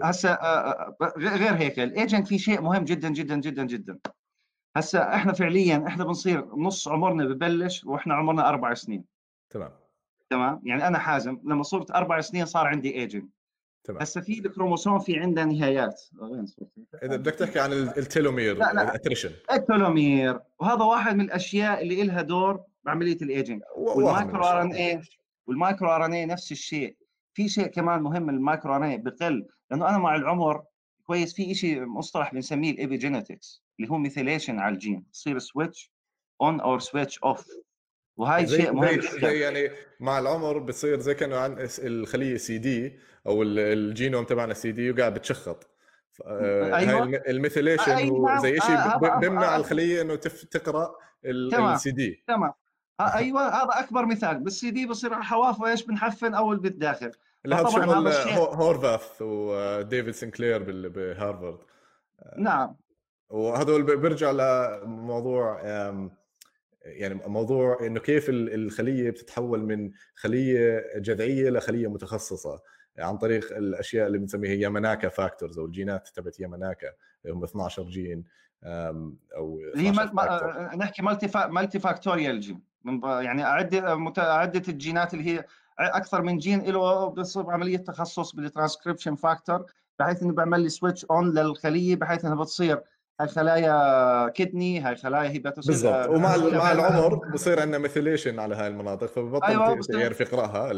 هسه غير هيك الايجنج في شيء مهم جدا جدا جدا جدا. هسه إحنا فعليا إحنا بنصير نص عمرنا ببلش وإحنا عمرنا أربع سنين. تمام. تمام؟ يعني أنا حازم لما صرت أربع سنين صار عندي ايجنج تمام. هسه في الكروموسوم في عنده نهايات. إذا بدك تحكي عن ال telomere لا لا. ال attrition ال telomere وهذا واحد من الأشياء اللي لها دور بعملية ال aging وال micro RNA وال micro RNA نفس الشيء. في شيء كمان مهم ال micro RNA بقل لأنه أنا مع العمر كويس في شيء مصطلح بنسميه ال epigenetics اللي هو methylation على الجين تصير switch on or switch off وهي شيء مهم زي, زي يعني مع العمر بتصير زي كأنه عن الخلية سي دي أو الجينوم تبعنا سي دي وقاعد بتشخط. آه، أيوة. هاي ال methylation أيوة. هو زي شيء آه بيمنع آه. الخلية إنه تقرأ السي دي تمام. أيوه هذا أكبر مثال. بالسي دي بصير حواف إيش بنحفن أول بالداخل اللي هذا شغل هورفاث وديفيد سنكلير بهارفارد نعم. وهذول بيرجع لموضوع يعني موضوع إنه كيف الخلية بتتحول من خلية جذعية لخلية متخصصة. عن طريق الأشياء اللي بنسميها ياماناكا factors أو ال genات تبعت ياماناكا هم 12 جين أو هي مل... نحكي multi fa... multifactorial gene يعني عده مت... عده الجينات اللي هي أكثر من جين له بصير عملية تخصص بالترانسكريبشن فاكتور بحيث إنه بيعمل لي switch on للخلية بحيث إنها بتصير هاي خلايا kidney هاي خلايا hepatocyte بالضبط. ومع مع العمر بصير عندنا methylation على هاي المناطق فببطل أيوة يعرف يقراها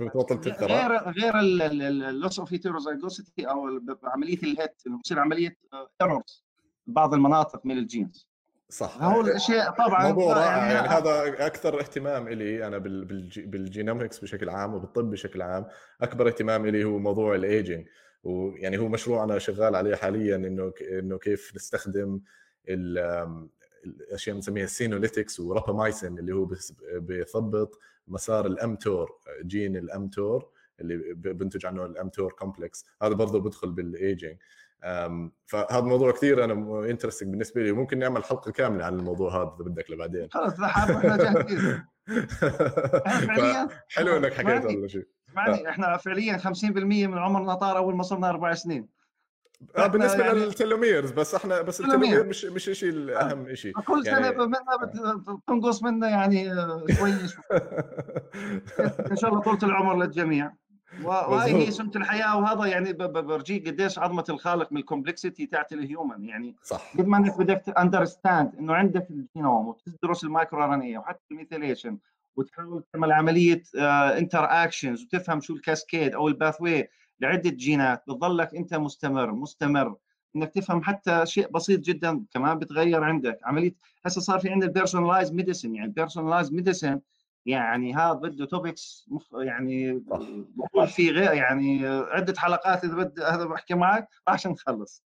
ببطل تقرا غير غير ال loss of heterozygosity أو عملية ال het بصير عملية errors بعض المناطق من ال genes صح. هو الشيء طبعا موضوع رائع. يعني, يعني هذا أكثر اهتمام لي أنا بال genomics بشكل عام وبالطب بشكل عام. أكبر اهتمام لي هو موضوع الايجنج ويعني هو مشروع أنا شغال عليه حاليا إنه إنه كيف نستخدم الأشياء بنسميها ال senolytics و rapamycin اللي هو بيثبط مسار ال mTOR gene ال mTOR اللي بنتج عنه ال mTOR complex هذا برضه بدخل بالايجنج فهذا الموضوع كثير أنا interesting بالنسبة لي ممكن نعمل حلقة كاملة عن الموضوع هذا إذا بدك لبعدين. خلص إحنا جاهزين حلو إنك حكيت هذا الشيء. اسمعني إحنا فعليا 50% من عمرنا طار أول ما صرنا أربع سنين. آه بالنسبة يعني... لل telomeres بس إحنا بس ال telomere مش مش شيء الأهم شيء كل سنة يعني... منها بتنقص منا يعني شوي شوي. إن شاء الله طولة العمر للجميع. وهي هي سنه الحياة وهذا يعني برجيك قديش عظمة الخالق من ال complexity تاعت ال human يعني صح. قد ما انك بدك understand إنه عندك الجينوم وتدرس ال micro RNA وحتى ال methylation وتحاول تعمل عملية inter آه، actions وتفهم شو ال cascade أو ال pathway لعدة جينات بتضلك أنت مستمر مستمر. إنك تفهم حتى شيء بسيط جدا كمان بتغير عندك. عملية هسه صار في عندنا ال personalized medicine يعني ال personalized medicine يعني هذا بده topics يعني بقول في غير يعني عدة حلقات إذا بدي هذا بحكي معك راح نخلص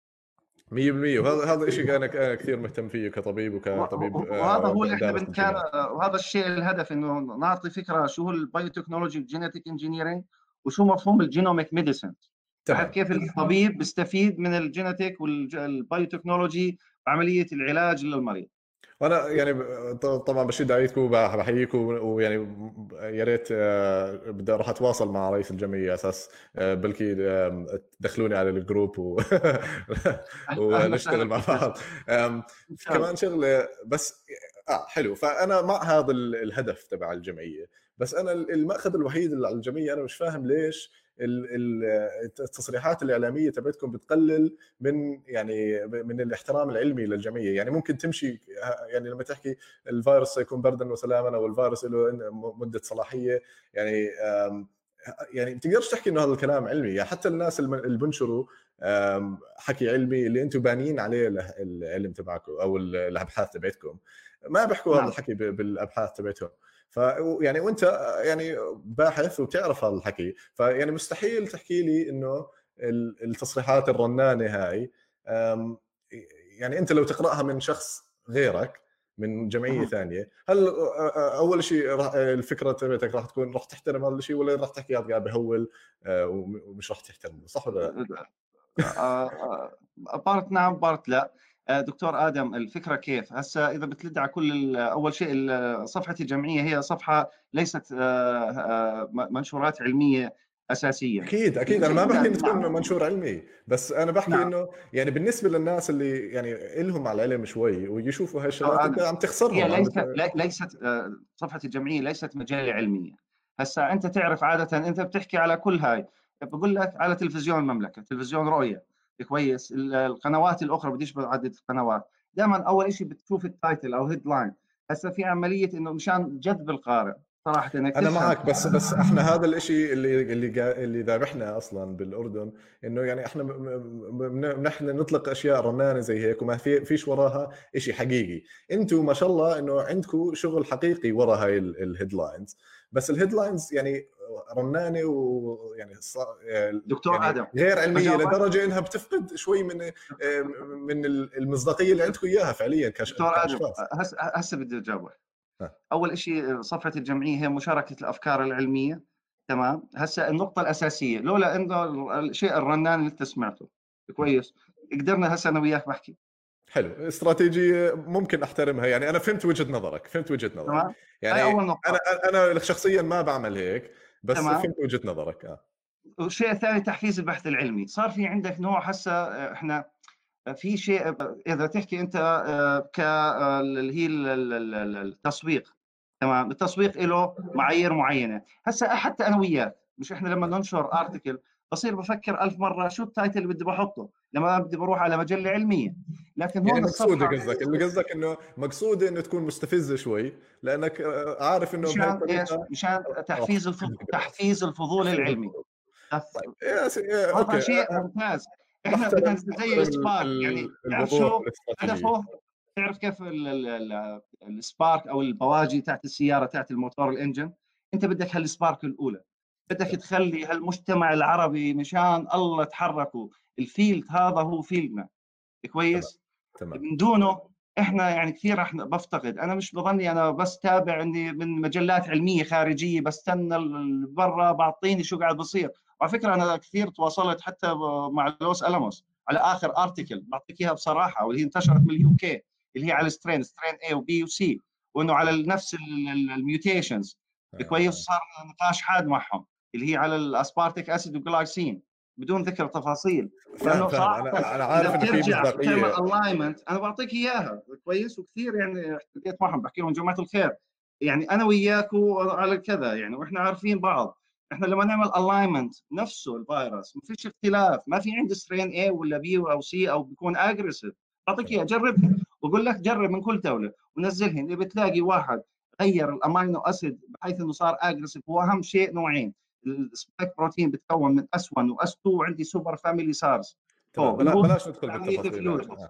100% وهذا هذا الشيء أنا كثير مهتم فيه كطبيب وكطبيب وهذا هو اللي إحنا كان وهذا الشيء الهدف إنه نعطي فكرة شو هو ال biotechnology ال genetic engineering وشو مفهوم ال genomic medicine. كيف الطبيب بيستفيد من ال genetic و ال biotechnology بعملية العلاج للمريض. وأنا يعني طبعا بشد عليكم بحييكم ويعني يا ريت آه، بدي أروح أتواصل مع رئيس الجمعية أساس آه، بلكي تدخلوني على ال group و... ونشتغل مع بعض. كمان شغلة بس آه حلو. فأنا مع هذا الهدف تبع الجمعية. بس أنا المأخذ الوحيد اللي على الجمعية أنا مش فاهم ليش التصريحات الإعلامية تبعتكم بتقلل من يعني من الاحترام العلمي للجمعية. يعني ممكن تمشي يعني لما تحكي الفيروس سيكون بردا وسلاما أو الفيروس له مدة صلاحية يعني يعني ما تقدرش تحكي إنه هذا الكلام علمي. يعني حتى الناس اللي بنشروا حكي علمي اللي أنتم بانيين عليه العلم تبعكم أو الأبحاث تبعتكم. ما بيحكوا هذا نعم. الحكي بالأبحاث تبعتهم. يعني وانت يعني باحث وبتعرف هذا الحكي فيعني مستحيل تحكي لي انه التصريحات الرنانه هاي يعني انت لو تقراها من شخص غيرك من جمعيه ثانية هل اول شيء الفكرة تبعتك راح تكون راح تحترم هذا الشيء ولا راح تحكي هذا بهول ومش راح تحترمه صح ولا لا؟ part نعم part لا آه، دكتور آدم الفكرة كيف؟ هسه إذا بتلد على كل أول شيء صفحة الجمعية هي صفحة ليست آه، آه، منشورات علمية أساسية. أكيد أكيد. أنا ما بحكي إنه تكون منشور علمي. بس أنا بحكي نعم. إنه يعني بالنسبة للناس اللي يعني لهم على العلم شوي ويشوفوا هاي الشغلات أنت عم تخسرهم هي ليست ليست صفحة الجمعية ليست مجلة علمية. هسا أنت تعرف عادة أنت بتحكي على كل هاي. بقول لك على تلفزيون المملكة تلفزيون رؤية. كويس. القنوات الأخرى بديش بعدد القنوات. دائما أول شيء بتشوف ال title أو headline هسه في عملية إنه مشان جذب القارئ صراحة إنك أنا معك بس بس إحنا هذا الشيء اللي اللي اللي ذابحنا أصلا بالأردن إنه يعني إحنا نحن نطلق أشياء رنانة زي هيك وما في فيش وراها شيء حقيقي. أنتم ما شاء الله إنه عندكم شغل حقيقي ورا هاي ال headlines بس ال headlines يعني رنانه ويعني دكتور يعني آدم غير علمية لدرجة إنها بتفقد شوي من من المصداقية اللي عندكم اياها فعليا كش دكتور آدم هسه بدي أجاوبك. أول شيء صفحة الجمعية هي مشاركة الأفكار العلمية تمام؟ هسه النقطة الأساسية لولا إنه الشيء الرنان اللي أنت سمعته. كويس. قدرنا هسه أنا وياك بحكي. حلو. استراتيجية ممكن أحترمها. يعني أنا فهمت وجهة نظرك فهمت وجهة نظرك. تمام؟ يعني. أنا أنا شخصيا ما بعمل هيك. بس تمام. فهمت وجهة نظرك آه. والشيء الثاني تحفيز البحث العلمي. صار في عندك نوع هسه إحنا في شيء إذا تحكي أنت آه، ك آه، اللي هي التسويق تمام؟ التسويق له معايير معينة. هسه حتى أنا وياك مش إحنا لما ننشر ارتكل بصير بفكر ألف مرة شو ال title اللي بدي بحطه؟ لما بدي بروح على مجلة علمية. لكن هون يعني مقصودة قصدك اللي قصدك إنه مقصودة إنه تكون مستفزة شوي لأنك آه، عارف إنه مشان إيش؟ مشان تحفيز الفضول تحفيز الفضول. العلمي طيب هذا شيء ممتاز. إحنا بدنا زي ال spark يعني تعرف شو؟ هدفه تعرف كيف ال spark أو البواجي تاعت السيارة تاعت الموتور ال engine؟ أنت بدك هال spark الأولى. بدك تخلي هالمجتمع العربي مشان الله تحركوا ال field هذا هو field نا. كويس؟ تمام. من دونه إحنا يعني كثير رح بفتقد. أنا مش بظني أنا بس تابع إني من مجلات علمية خارجية بستنى برا بعطيني شو قاعد بصير. وعلى فكرة أنا كثير تواصلت حتى مع Los Alamos على آخر article بعطيك إياها بصراحة واللي انتشرت من ال UK اللي هي على ال strain strain A و B و C وإنه على نفس ال mutations كويس؟ صار نقاش حاد معهم. اللي هي على ال aspartic acid و glycine بدون ذكر تفاصيل لأنه صراحة أنا أنا عارف إنه في تعمل ال alignment أنا بعطيك إياها. كويس وكثير يعني احتكيت معهم بحكي لهم جماعة الخير. يعني أنا وياكم على كذا يعني وإحنا عارفين بعض. إحنا لما نعمل ال alignment نفسه الفيروس ما فيش اختلاف. ما في عندي strain A ولا B أو C أو بيكون aggressive بعطيك إياها جربها وأقول لك جرب من كل دولة ونزلهن. إذا بتلاقي واحد غير ال amino acid بحيث إنه صار aggressive هو أهم شيء نوعين. ال spike protein بتكون من S 1 و S 2 وعندي super family SARS بلاش ندخل بالتفاصيل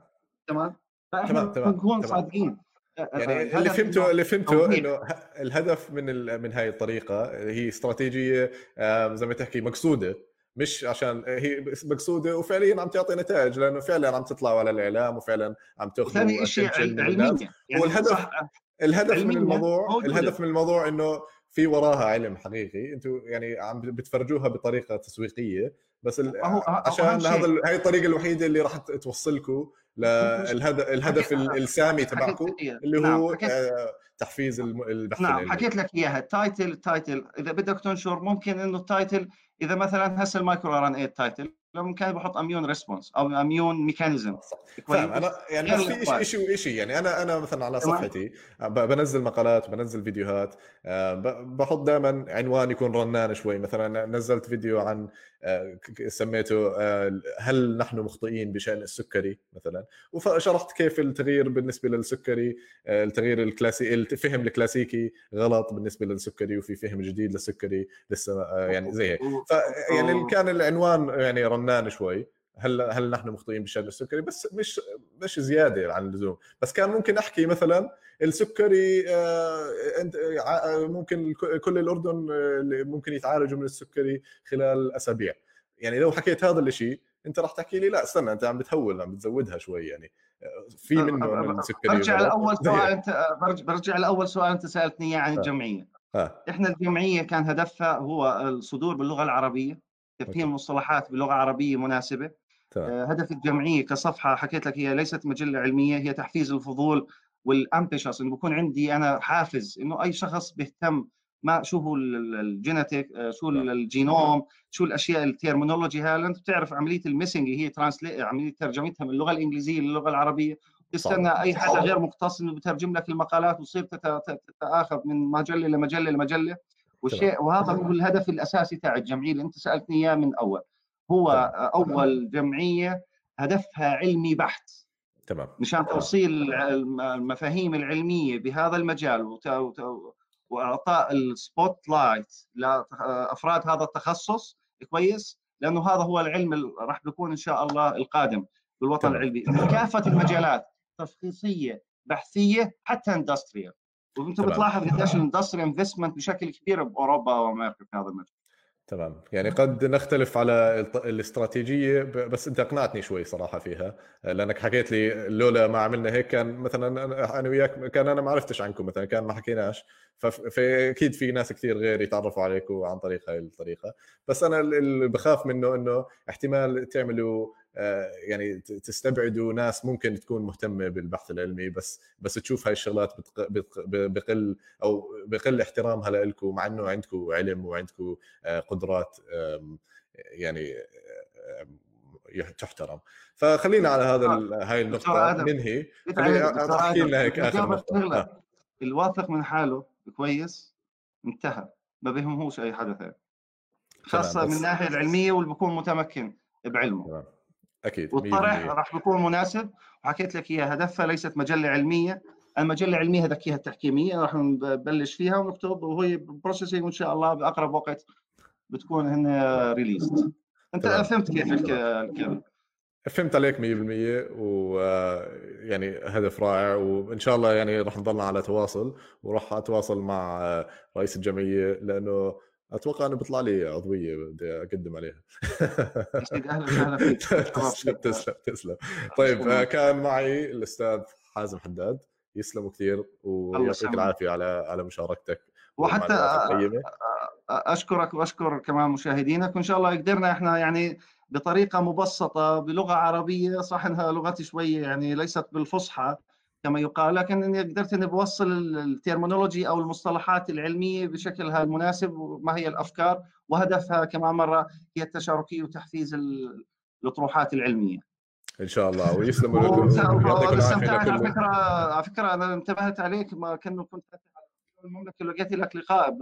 تمام؟ فإحنا نكون صادقين. يعني اللي فهمته اللي فهمته إنه الهدف من من هاي الطريقة هي استراتيجية زي ما تحكي مقصودة. مش عشان هي مقصودة وفعليا عم تعطي نتائج لأنه فعلا عم تطلعوا على الإعلام وفعلا عم تاخذوا ثاني شيء علميا. يعني والهدف الهدف من الموضوع موجودة. الهدف من الموضوع إنه في وراها علم حقيقي أنتم يعني عم بتفرجوها بطريقة تسويقية بس عشان هذا هاي الطريقة الوحيدة اللي راح توصلكم للهدف الهدف السامي تبعكم اللي نعم، هو آه، تحفيز البحث نعم حكيت لك إياها. ال title ال title إذا بدك تنشر ممكن إنه ال title إذا مثلا هسه ال micro RNA ال title لما كان بحط immune response أو immune mechanism فاهم. أنا يعني في شيء شيء يعني أنا أنا مثلا على صفحتي بنزل مقالات بنزل فيديوهات آه، بحط دائما عنوان يكون رنان شوي. مثلا نزلت فيديو عن آه، سميته آه، هل نحن مخطئين بشأن السكري مثلا؟ وشرحت كيف التغيير بالنسبة للسكري التغيير الكلاسيكي الفهم الكلاسيكي غلط بالنسبة للسكري وفي فهم جديد للسكري لسه يعني زي هيك. فيعني كان العنوان يعني رنان شوي. هل هل نحن مخطئين بالشرب السكري؟ بس مش مش زيادة عن اللزوم. بس كان ممكن أحكي مثلا السكري آه، أنت آه، ممكن كل الأردن آه، ممكن يتعالجوا من السكري خلال أسابيع. يعني لو حكيت هذا الشيء أنت راح تحكي لي لا استنى أنت عم بتهول عم بتزودها شوي يعني. في منه من السكري برجع لأول سؤال انت برجع لأول سؤال أنت سألتني إياه عن الجمعية. آه. إحنا الجمعية كان هدفها هو الصدور باللغة العربية. تفهيم مصطلحات بلغة عربية مناسبة. آه هدف الجمعية كصفحة حكيت لك هي ليست مجلة علمية هي تحفيز الفضول وال ambitious انه بكون عندي أنا حافز إنه أي شخص بيهتم ما شو هو ال genetic آه، شو الجينوم شو الأشياء ال terminology هاي انت بتعرف عملية ال missing هي translate عملية ترجمتها من اللغة الإنجليزية للغة العربية. تستنى أي حدا غير مختص إنه بترجم لك المقالات وتصير تتآخذ من مجلة لمجلة لمجلة. والشيء وهذا هو الهدف الأساسي تاع الجمعيه اللي أنت سألتني إياه من أول. هو أول جمعية هدفها علمي بحت. تمام. مشان توصيل المفاهيم العلمية بهذا المجال وإعطاء ال spotlight لأفراد هذا التخصص كويس؟ لأنه هذا هو العلم اللي راح بيكون إن شاء الله القادم بالوطن العلمي. كافة المجالات تشخيصية بحثية حتى industrial وأنت بتلاحظ قديش ال industry investment بشكل كبير بأوروبا وأمريكا في هذا المجال. تمام. يعني قد نختلف على الاستراتيجية بس أنت اقنعتني شوي صراحة فيها لأنك حكيت لي لولا ما عملنا هيك كان مثلا أنا وياك كان أنا ما عرفتش عنكم مثلا كان ما حكيناش. فاكيد في ناس كثير غير يتعرفوا عليكم عن طريق هاي الطريقة. بس أنا اللي بخاف منه إنه احتمال تعملوا يعني تستبعدوا ناس ممكن تكون مهتمة بالبحث العلمي بس بس تشوف هاي الشغلات بقل أو بقل احترامها لكم مع إنه عندكم علم وعندكم آه، قدرات يعني تحترم. فخلينا على هذا هاي النقطة ننهي. احكي لنا هيك آخر نقطة. الواثق من حاله كويس انتهى ما بيهمهوش أي حدا خاصة من الناحية العلمية واللي بيكون متمكن بعلمه. أكيد والطرح راح بيكون مناسب. وحكيت لك إياها هدفها ليست مجلة علمية. المجلة العلمية هذاك اياها التحكيمية راح نبلش فيها ونكتب وهي processing وإن شاء الله بأقرب وقت بتكون هن released أنت. فهمت كيف الكلام. فهمت عليك 100% ويعني هدف رائع وإن شاء الله يعني راح نضلنا على تواصل وراح أتواصل مع رئيس الجمعية لأنه أتوقع إنه بيطلع لي عضوية بدي أقدم عليها. أهلا وسهلا فيك تسلم تسلم تسلم. طيب آه، كان معي الأستاذ حازم حداد. يسلموا كثير ويعطيك العافية على على مشاركتك وحتى أشكرك وأشكر كمان مشاهدينك. وإن شاء الله قدرنا إحنا يعني بطريقة مبسطة بلغة عربية. صح إنها لغتي شوية يعني ليست بالفصحى. كما يقال لكن اني قدرت إني بوصل الترمينولوجي أو المصطلحات العلمية بشكلها المناسب وما هي الأفكار؟ وهدفها كمان مره هي التشاركيه وتحفيز الأطروحات العلمية. إن شاء الله. ويسلموا لكم. استمتعت على فكرة على فكرة أنا انتبهت عليك ما كنت كنت المملكة لقيت لك لقاء ب...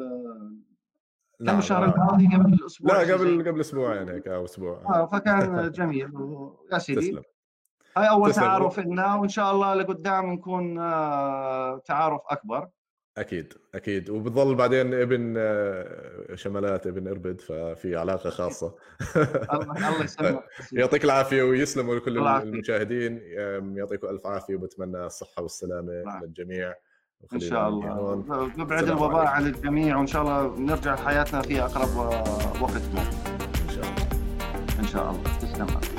كان نعم. الشهر الماضي قبل الأسبوع لا قبل قبل أسبوعين هيك أو أسبوع. آه فكان جميل. يا سيدي. تسلم. هاي أول تسلم. تعارف لنا وإن شاء الله لقدام نكون آه، تعارف أكبر. أكيد أكيد. وبظل بعدين ابن آه، شمالات ابن إربد ففي علاقة خاصة. الله يسلمك يعطيك العافية ويسلموا لكل المشاهدين. يعطيكم ألف عافية وبتمنى الصحة والسلامة. للجميع إن شاء الله. نبعد الوباء عن الجميع وإن شاء الله نرجع حياتنا في أقرب وقت. ممكن إن شاء الله. إن شاء الله. تسلم.